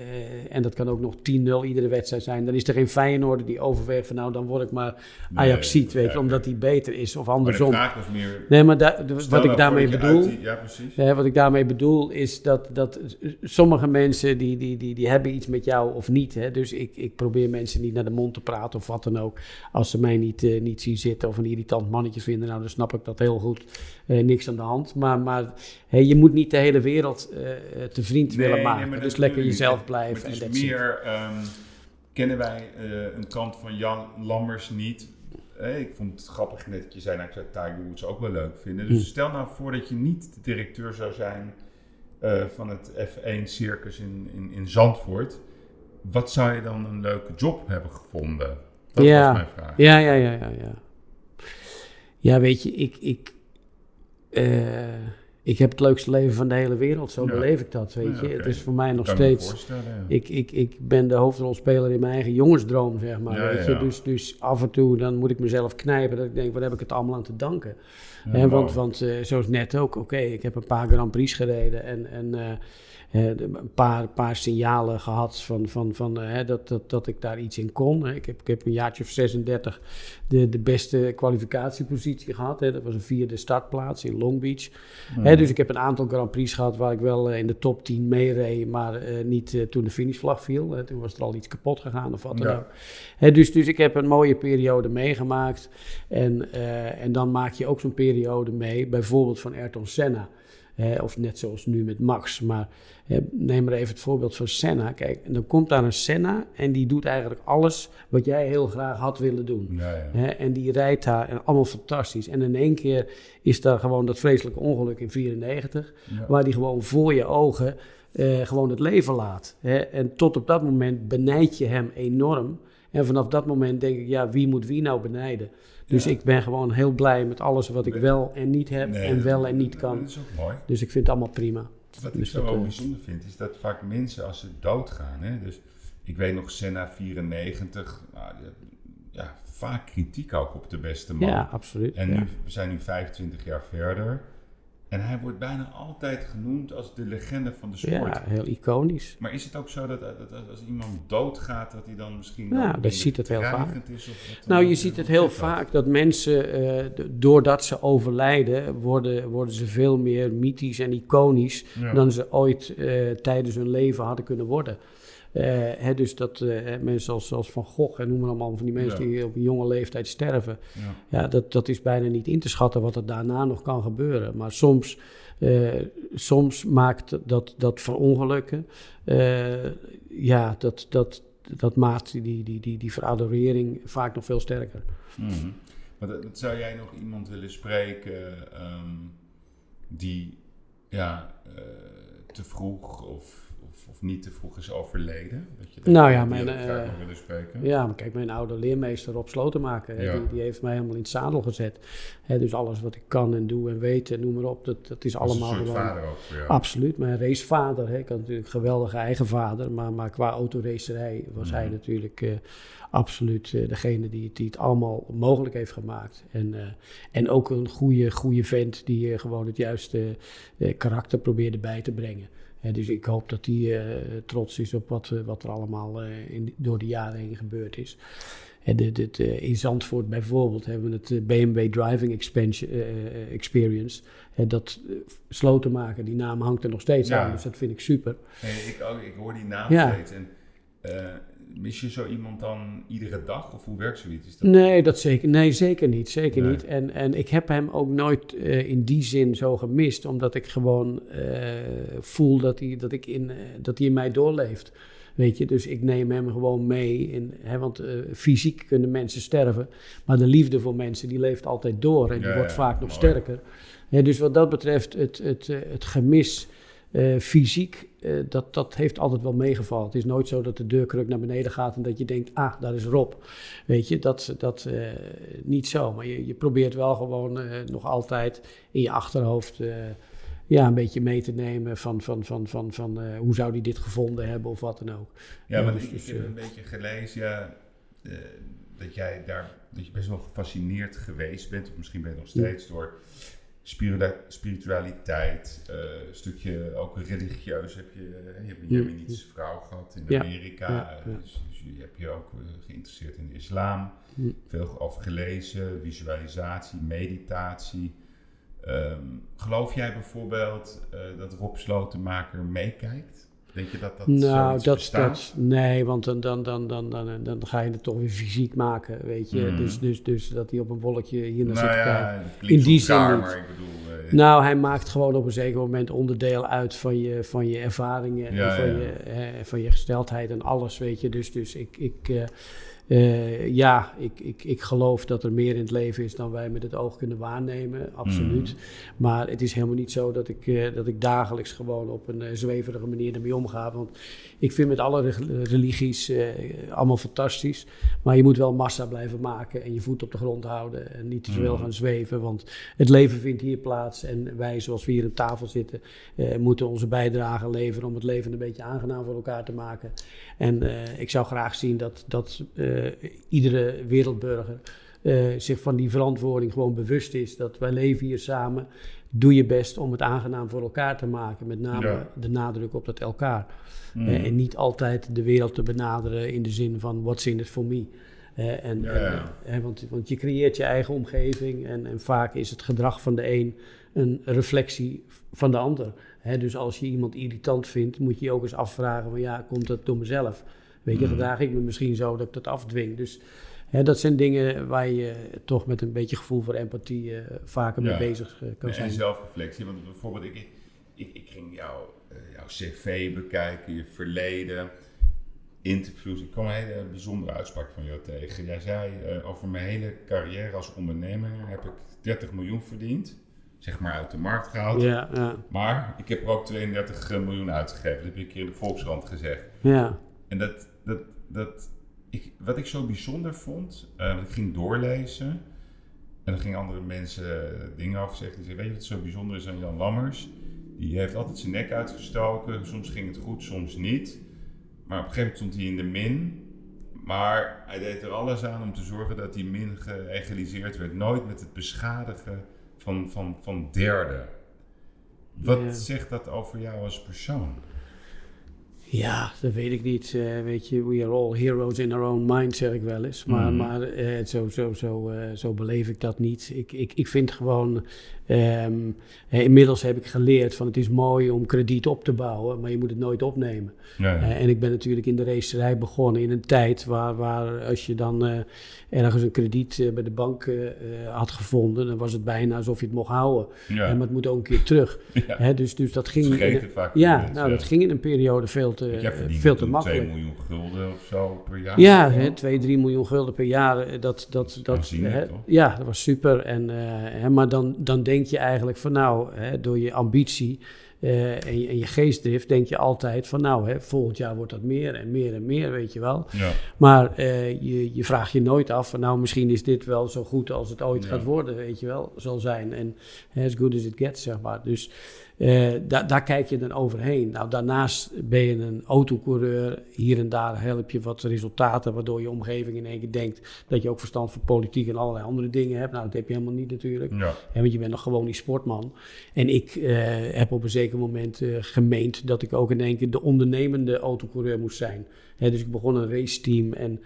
en dat kan ook nog 10-0 iedere wedstrijd zijn. Dan is er geen Feyenoorder die overweegt van nou, dan word ik maar Ajax ziet, weet je, omdat hij beter is of Maar de andersom. vraag was meer... Nee, maar da- wat ik nou daarmee bedoel... die- ja, precies. Wat ik daarmee bedoel is dat, dat sommige mensen die, die, die, die hebben iets met jou of niet. Hè? Dus ik, ik probeer mensen niet naar de mond te praten of wat dan ook. Als ze mij niet, eh, niet zien zitten of een irritant mannetje vinden, nou dan snap ik dat heel goed. Eh, niks aan de hand. Maar, maar hè, je moet niet de hele wereld eh, te vriend willen Nee, maken. dus lekker jezelf niet. blijven. Het en is meer... ehm, kennen wij eh, een kant van Jan Lammers niet? Ik vond het grappig net dat je zei, nou, ik zou Tiger Woods ook wel leuk vinden. Dus Hm. stel nou voor dat je niet de directeur zou zijn van het F1 Circus in, in, in Zandvoort. Wat zou je dan een leuke job hebben gevonden? Dat Ja. was mijn vraag. Ja, ja, ja, ja, ja. Ja, weet je, ik, ik, eh, ik heb het leukste leven van de hele wereld. Zo Ja. beleef ik dat, weet Ja, je. Het is voor mij nog Kan steeds... ja. Ik, ik, ik ben de hoofdrolspeler in mijn eigen jongensdroom, zeg maar. Weet. Je? Dus, dus af en toe dan moet ik mezelf knijpen dat ik denk, wat heb ik het allemaal aan te danken? Hè, want want eh, zoals net ook, oké, ik heb een paar Grand Prix gereden en, en eh, een paar, paar signalen gehad van, van, van, hè, dat, dat, dat ik daar iets in kon. Ik heb, ik heb een jaartje of 36 de, de beste kwalificatiepositie gehad. Hè. Dat was een vierde startplaats in Long Beach. Hmm. Hè, dus ik heb een aantal Grand Prix gehad waar ik wel eh, in de top 10 meereed, maar eh, niet eh, toen de finishvlag viel. Toen was er al iets kapot gegaan of wat dan Ja. ook. Hè, dus, dus ik heb een mooie periode meegemaakt. En, en dan maak je ook zo'n periode mee, bijvoorbeeld van Ayrton Senna. Of net zoals nu met Max. Maar hè, neem maar even het voorbeeld van Senna. Kijk, en dan komt daar een Senna en die doet eigenlijk alles wat jij heel graag had willen doen. Ja, ja. Hè, en die rijdt daar en allemaal fantastisch. En in één keer is daar gewoon dat vreselijke ongeluk in 94, Ja. waar die gewoon voor je ogen eh, gewoon het leven laat. Hè. En tot op dat moment benijd je hem enorm. En vanaf dat moment denk ik, ja, wie moet wie nou benijden? Dus Ja. ik ben gewoon heel blij met alles wat ik wel en niet heb Nee, en wel en niet kan. Dat is ook mooi. Dus ik vind het allemaal prima. Wat ik Dus zo dat, wel eh, bijzonder vind, is dat vaak mensen als ze doodgaan, hè, dus ik weet nog Senna 94, nou, ja, vaak kritiek ook op de beste man. Ja, absoluut. En ja. nu, we zijn nu 25 jaar verder. En hij wordt bijna altijd genoemd als de legende van de sport. ja, heel iconisch. Maar is het ook zo dat, dat als iemand doodgaat, dat hij dan misschien Ja, dat ziet het heel vaak. is? Nou, ook? je ziet het heel vaak dat mensen, eh, doordat ze overlijden, worden, worden ze veel meer mythisch en iconisch Ja. dan ze ooit eh, tijdens hun leven hadden kunnen worden. Eh, hè, dus dat eh, mensen als, als Van Gogh en noem maar allemaal van die mensen Ja. die op een jonge leeftijd sterven. Ja. Ja, dat, dat is bijna niet in te schatten wat er daarna nog kan gebeuren. Maar soms, eh, soms maakt dat, dat verongelukken, ja, dat, dat, dat maakt die, die, die, die veradorering vaak nog veel sterker. Mhm. Maar dat, dat zou jij nog iemand willen spreken ehm, die ja, te vroeg of niet te vroeg is overleden? Dat je dat Nou ja, mijn, eh, nog willen spreken. Ja, maar kijk, mijn oude leermeester Rob Slotenmaker, Ja. die, die heeft mij helemaal in het zadel gezet. Dus alles wat ik kan en doe en weet en noem maar op, dat, dat is Dat is allemaal gewoon... vader ook voor jou. Absoluut, mijn racevader. Ik had natuurlijk een geweldige eigen vader, maar, maar qua autoracerij was hij Mhm. natuurlijk eh, absoluut eh, degene die, het- die het allemaal mogelijk heeft gemaakt. En, en ook een goede, goede vent die gewoon het juiste karakter probeerde bij te brengen. Dus ik hoop dat hij eh, trots is op wat, eh, wat er allemaal eh, in, door de jaren heen gebeurd is. Dit, dit, in Zandvoort bijvoorbeeld hebben we het BMW Driving Expansion, Experience. Dat Slotenmaker, die naam hangt er nog steeds Ja. aan, dus dat vind ik super. Nee, ik, ook, ik hoor die naam Ja. steeds. En, mis je zo iemand dan iedere dag? Of hoe werkt zoiets? Is dat... Nee, dat zeker, nee, zeker niet. Zeker Nee. niet. En, en ik heb hem ook nooit eh, in die zin zo gemist, omdat ik gewoon eh, voel dat hij, dat, ik in, eh, dat hij in mij doorleeft. Weet je, dus ik neem hem gewoon mee. In, hè, want fysiek kunnen mensen sterven, maar de liefde voor mensen die leeft altijd door en die Ja, wordt ja, vaak nog sterker. Hè, dus wat dat betreft, het, het, eh, het gemis fysiek, eh, dat, dat heeft altijd wel meegevallen. Het is nooit zo dat de deurkruk naar beneden gaat en dat je denkt, ah, daar is Rob. Weet je, dat, dat eh, niet zo. Maar je, je probeert wel gewoon eh, nog altijd in je achterhoofd ja, een beetje mee te nemen van, van, van, van, van hoe zou die dit gevonden hebben of wat dan ook. Ja, want dus- ik, ik dus, heb een beetje gelezen ja, dat jij daar dat je best wel gefascineerd geweest bent, of misschien ben je nog steeds, door spiritualiteit, eh, een stukje ook religieus. Heb je, je hebt een. Jemenitische vrouw gehad in Amerika, ja, eh, ja. Dus, dus je hebt je ook eh, geïnteresseerd in de islam, veel over gelezen, visualisatie, meditatie. Ehm, geloof jij bijvoorbeeld dat Rob Slotenmaker meekijkt? Denk je dat dat nou, dat, dat, nee, want dan, dan, dan, dan, dan, dan ga je het toch weer fysiek maken, weet je. Mhm. Dus, dus, dus dat hij op een wolkje hier naar Nou zit te kijken. ja, In die raar, zin maar ik bedoel... eh, Nou, hij maakt gewoon op een zeker moment onderdeel uit van je, van je ervaringen Ja, en van, ja. Je, eh, van je gesteldheid en alles, weet je. Dus, dus ik, ik, eh, eh, ja, ik, ik, ik geloof dat er meer in het leven is dan wij met het oog kunnen waarnemen, absoluut. Mm. Maar het is helemaal niet zo dat ik, eh, dat ik dagelijks gewoon op een eh, zweverige manier ermee omga. Want ik vind met alle re- religies allemaal fantastisch. Maar je moet wel massa blijven maken en je voet op de grond houden. En niet te veel Mm. gaan zweven, want het leven vindt hier plaats. En wij, zoals we hier aan tafel zitten, moeten onze bijdrage leveren om het leven een beetje aangenaam voor elkaar te maken. En ik zou graag zien dat, dat iedere wereldburger eh, zich van die verantwoording gewoon bewust is. Dat wij leven hier samen. Doe je best om het aangenaam voor elkaar te maken. Met name Ja. de nadruk op dat elkaar. Mm. Eh, en niet altijd de wereld te benaderen in de zin van what's in it for me. Eh, en, Ja, en, ja. eh, want, want je creëert je eigen omgeving en, en vaak is het gedrag van de een een reflectie van de ander. Dus als je iemand irritant vindt, moet je je ook eens afvragen van ja, komt dat door mezelf? Weet je, Mm. gedraag ik me misschien zo dat ik dat afdwing? Dus hè, dat zijn dingen waar je toch met een beetje gevoel voor empathie eh, vaker Ja. mee bezig eh, kan En zijn. zelfreflectie, want bijvoorbeeld ik, ik, ik ging jou, eh, jouw cv bekijken, je verleden, interviews. Ik kwam een hele bijzondere uitspraak van jou tegen. Jij zei, over mijn hele carrière als ondernemer heb ik 30 miljoen verdiend. Zeg maar uit de markt gehaald. Ja, ja, Maar ik heb er ook 32 miljoen uitgegeven. Dat heb ik een keer in de Volkskrant gezegd. ja, En dat, dat, dat ik, wat ik zo bijzonder vond, eh, ik ging doorlezen. En dan gingen andere mensen dingen over zeggen. Die zeiden, weet je wat zo bijzonder is aan Jan Lammers? Die heeft altijd zijn nek uitgestoken. Soms ging het goed, soms niet. Maar op een gegeven moment stond hij in de min. Maar hij deed er alles aan om te zorgen dat die min geëgaliseerd werd. Nooit met het beschadigen van, van, van derden. Wat zegt dat over jou als persoon? Ja, dat weet ik niet. Eh, weet je, we are all heroes in our own mind, zeg ik wel eens. Maar, Mhm. maar eh, zo, zo, zo, eh, zo beleef ik dat niet. Ik, ik, ik vind gewoon... ehm, eh, inmiddels heb ik geleerd van het is mooi om krediet op te bouwen, maar je moet het nooit opnemen. Ja, ja. En ik ben natuurlijk in de racerij begonnen in een tijd waar, waar als je dan ergens een krediet bij de bank had gevonden, dan was het bijna alsof je het mocht houden. ja. Maar het moet ook een keer terug. Hè, dus, dus dat ging... in vaak. ja, nou, dat ging in een periode veel te, Jij verdiende veel te makkelijk. 2 miljoen gulden of zo per jaar. Ja, of zo. hè, 2, 3 miljoen gulden per jaar, eh, dat, dat, dat, hè, ja, dat was super. En, eh, hè, maar dan, dan denk je eigenlijk van nou, hè, door je ambitie eh, en, je, en je geestdrift, denk je altijd van nou, hè, volgend jaar wordt dat meer en meer en meer, weet je wel. Ja. Maar eh, je, je vraagt je nooit af van nou, misschien is dit wel zo goed als het ooit Ja. gaat worden, weet je wel, zal zijn. En as good as it gets, zeg maar. Dus eh, daar daar kijk je dan overheen. Nou, daarnaast ben je een autocoureur. Hier en daar help je wat resultaten, waardoor je omgeving in één keer denkt dat je ook verstand van politiek en allerlei andere dingen hebt. Nou, dat heb je helemaal niet natuurlijk. Ja. Want je bent nog gewoon die sportman. En ik eh, heb op een zeker moment eh, gemeend dat ik ook in één keer de ondernemende autocoureur moest zijn. Dus ik begon een raceteam en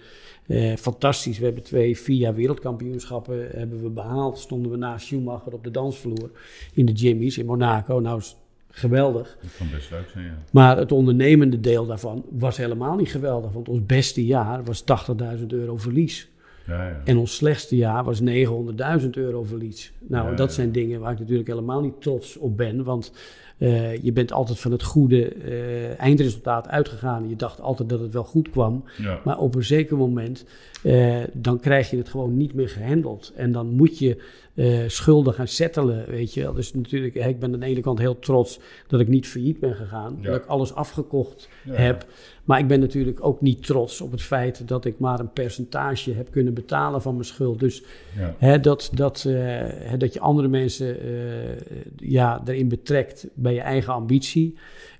eh, fantastisch. We hebben twee, vier jaar wereldkampioenschappen hebben we behaald. Stonden we naast Schumacher op de dansvloer in de Jimmy's in Monaco. Nou, is geweldig. Dat kan best leuk zijn, ja. Maar het ondernemende deel daarvan was helemaal niet geweldig. Want ons beste jaar was 80.000 euro verlies. Ja, ja. En ons slechtste jaar was 900.000 euro verlies. Nou, Ja, dat zijn dingen waar ik natuurlijk helemaal niet trots op ben. Want eh, je bent altijd van het goede eh, eindresultaat uitgegaan. Je dacht altijd dat het wel goed kwam. ja. Maar op een zeker moment, eh, dan krijg je het gewoon niet meer gehandeld. En dan moet je eh, schulden gaan settelen, weet je wel. Dus natuurlijk, ik ben aan de ene kant heel trots dat ik niet failliet ben gegaan. Ja. Dat ik alles afgekocht Ja. heb. Maar ik ben natuurlijk ook niet trots op het feit dat ik maar een percentage heb kunnen betalen van mijn schuld. Dus ja. Hè, dat, dat, eh, dat je andere mensen ja, erin betrekt bij je eigen ambitie.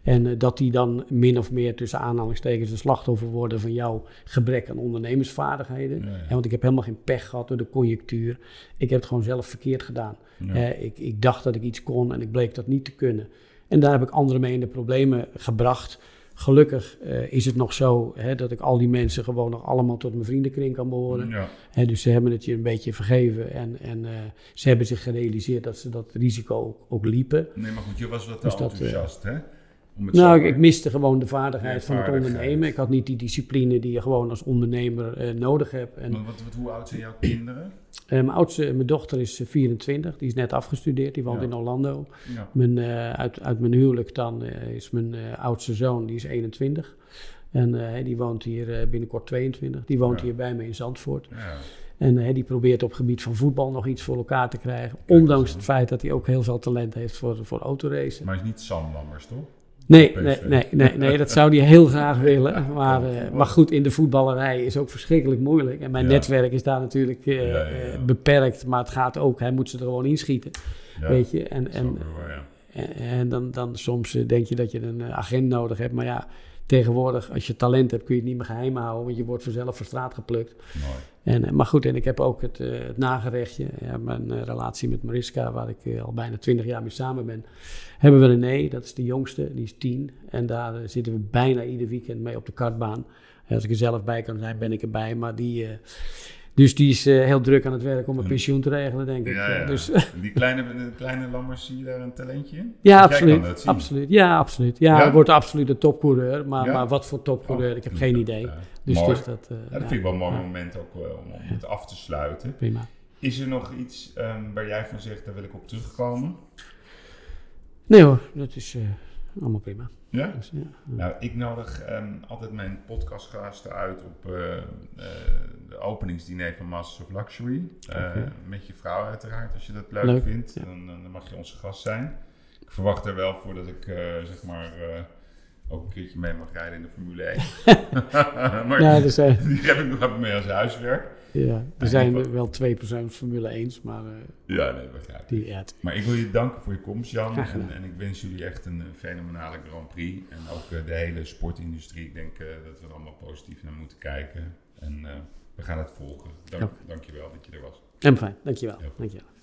En eh, dat die dan min of meer tussen aanhalingstekens een slachtoffer worden van jouw gebrek aan ondernemersvaardigheden. Ja, ja. Hè, want ik heb helemaal geen pech gehad door de conjunctuur. Ik heb het gewoon zelf verkeerd gedaan. Ja. Hè, ik, ik dacht dat ik iets kon en ik bleek dat niet te kunnen. En daar heb ik anderen mee in de problemen gebracht. Gelukkig eh, is het nog zo hè, dat ik al die mensen gewoon nog allemaal tot mijn vriendenkring kan behoren. Dus ze hebben het je een beetje vergeven en, en eh, ze hebben zich gerealiseerd dat ze dat risico ook, ook liepen. Nee, maar goed, je was wat te Dus dat, enthousiast, hè? Om het Nou, ik, ik miste gewoon de vaardigheid van het ondernemen. Ik had niet die discipline die je gewoon als ondernemer eh, nodig hebt. En, wat, wat, hoe oud zijn jouw kinderen? eh, mijn oudste, mijn dochter is eh, 24, die is net afgestudeerd, die woont Ja. in Orlando. Ja. Mijn, eh, uit, uit mijn huwelijk dan eh, is mijn eh, oudste zoon, die is 21. En eh, die woont hier eh, binnenkort 22. Die woont Ja. hier bij me in Zandvoort. Ja. En eh, die probeert op gebied van voetbal nog iets voor elkaar te krijgen. Kijk ondanks het feit dat hij ook heel veel talent heeft voor, voor autoracen. Maar het is niet Sam Lammers, toch? Nee, nee, nee, nee, nee, dat zou hij heel graag willen. Maar, eh, maar goed, in de voetballerij is ook verschrikkelijk moeilijk. En mijn Ja. netwerk is daar natuurlijk eh, Ja, ja, ja. eh, beperkt. Maar het gaat ook, hij moet ze er gewoon inschieten. Weet je, en, en, en, en dan, dan soms denk je dat je een agent nodig hebt. Maar ja, tegenwoordig, als je talent hebt, kun je het niet meer geheim houden. Want je wordt vanzelf van straat geplukt. Mooi. En, maar goed, en ik heb ook het, het nagerechtje. Ja, mijn relatie met Mariska, waar ik al bijna twintig jaar mee samen ben. Hebben we René, dat is de jongste, die is tien. En daar eh, zitten we bijna ieder weekend mee op de kartbaan. En als ik er zelf bij kan zijn, ben ik erbij. Maar die, eh, dus die is eh, heel druk aan het werk om een pensioen te regelen, denk ik. Ja, ja. Dus, Die kleine, de kleine Lammers, zie je daar een talentje in? ja, Want absoluut. absoluut. Ja, absoluut. Ja, wordt absoluut een topcoureur. Maar, maar wat voor topcoureur, ik heb Oh, geen idee. Dus, dus dat, Ja, dat vind ik wel een mooi moment ook wel om, om het af te sluiten. prima. Is er nog iets ehm, waar jij van zegt, daar wil ik op terugkomen? Nee hoor, dat is eh, allemaal prima. Ja? Dus, ja. Nou, ik nodig ehm, altijd mijn podcastgasten uit op eh, eh, de openingsdiner van Masters of Luxury. Oké. Met je vrouw uiteraard, als je dat leuk, Leuk, vindt. ja. Dan, dan mag je onze gast zijn. Ik verwacht er wel voor dat ik, zeg maar, ook een keertje mee mag rijden in de Formule 1. maar Ja, er zijn, die heb ik nog even mee als huiswerk. Ja, er zijn wel twee persoons Formule 1, maar eh, Ja, nee, begrijp ik. die, ja, Maar ik wil je danken voor je komst, Jan. En, en ik wens jullie echt een eh, fenomenale Grand Prix. En ook eh, de hele sportindustrie. Ik denk dat we er allemaal positief naar moeten kijken. En we gaan het volgen. Dank, je wel dat je er was. en fijn, dankjewel. Dankjewel.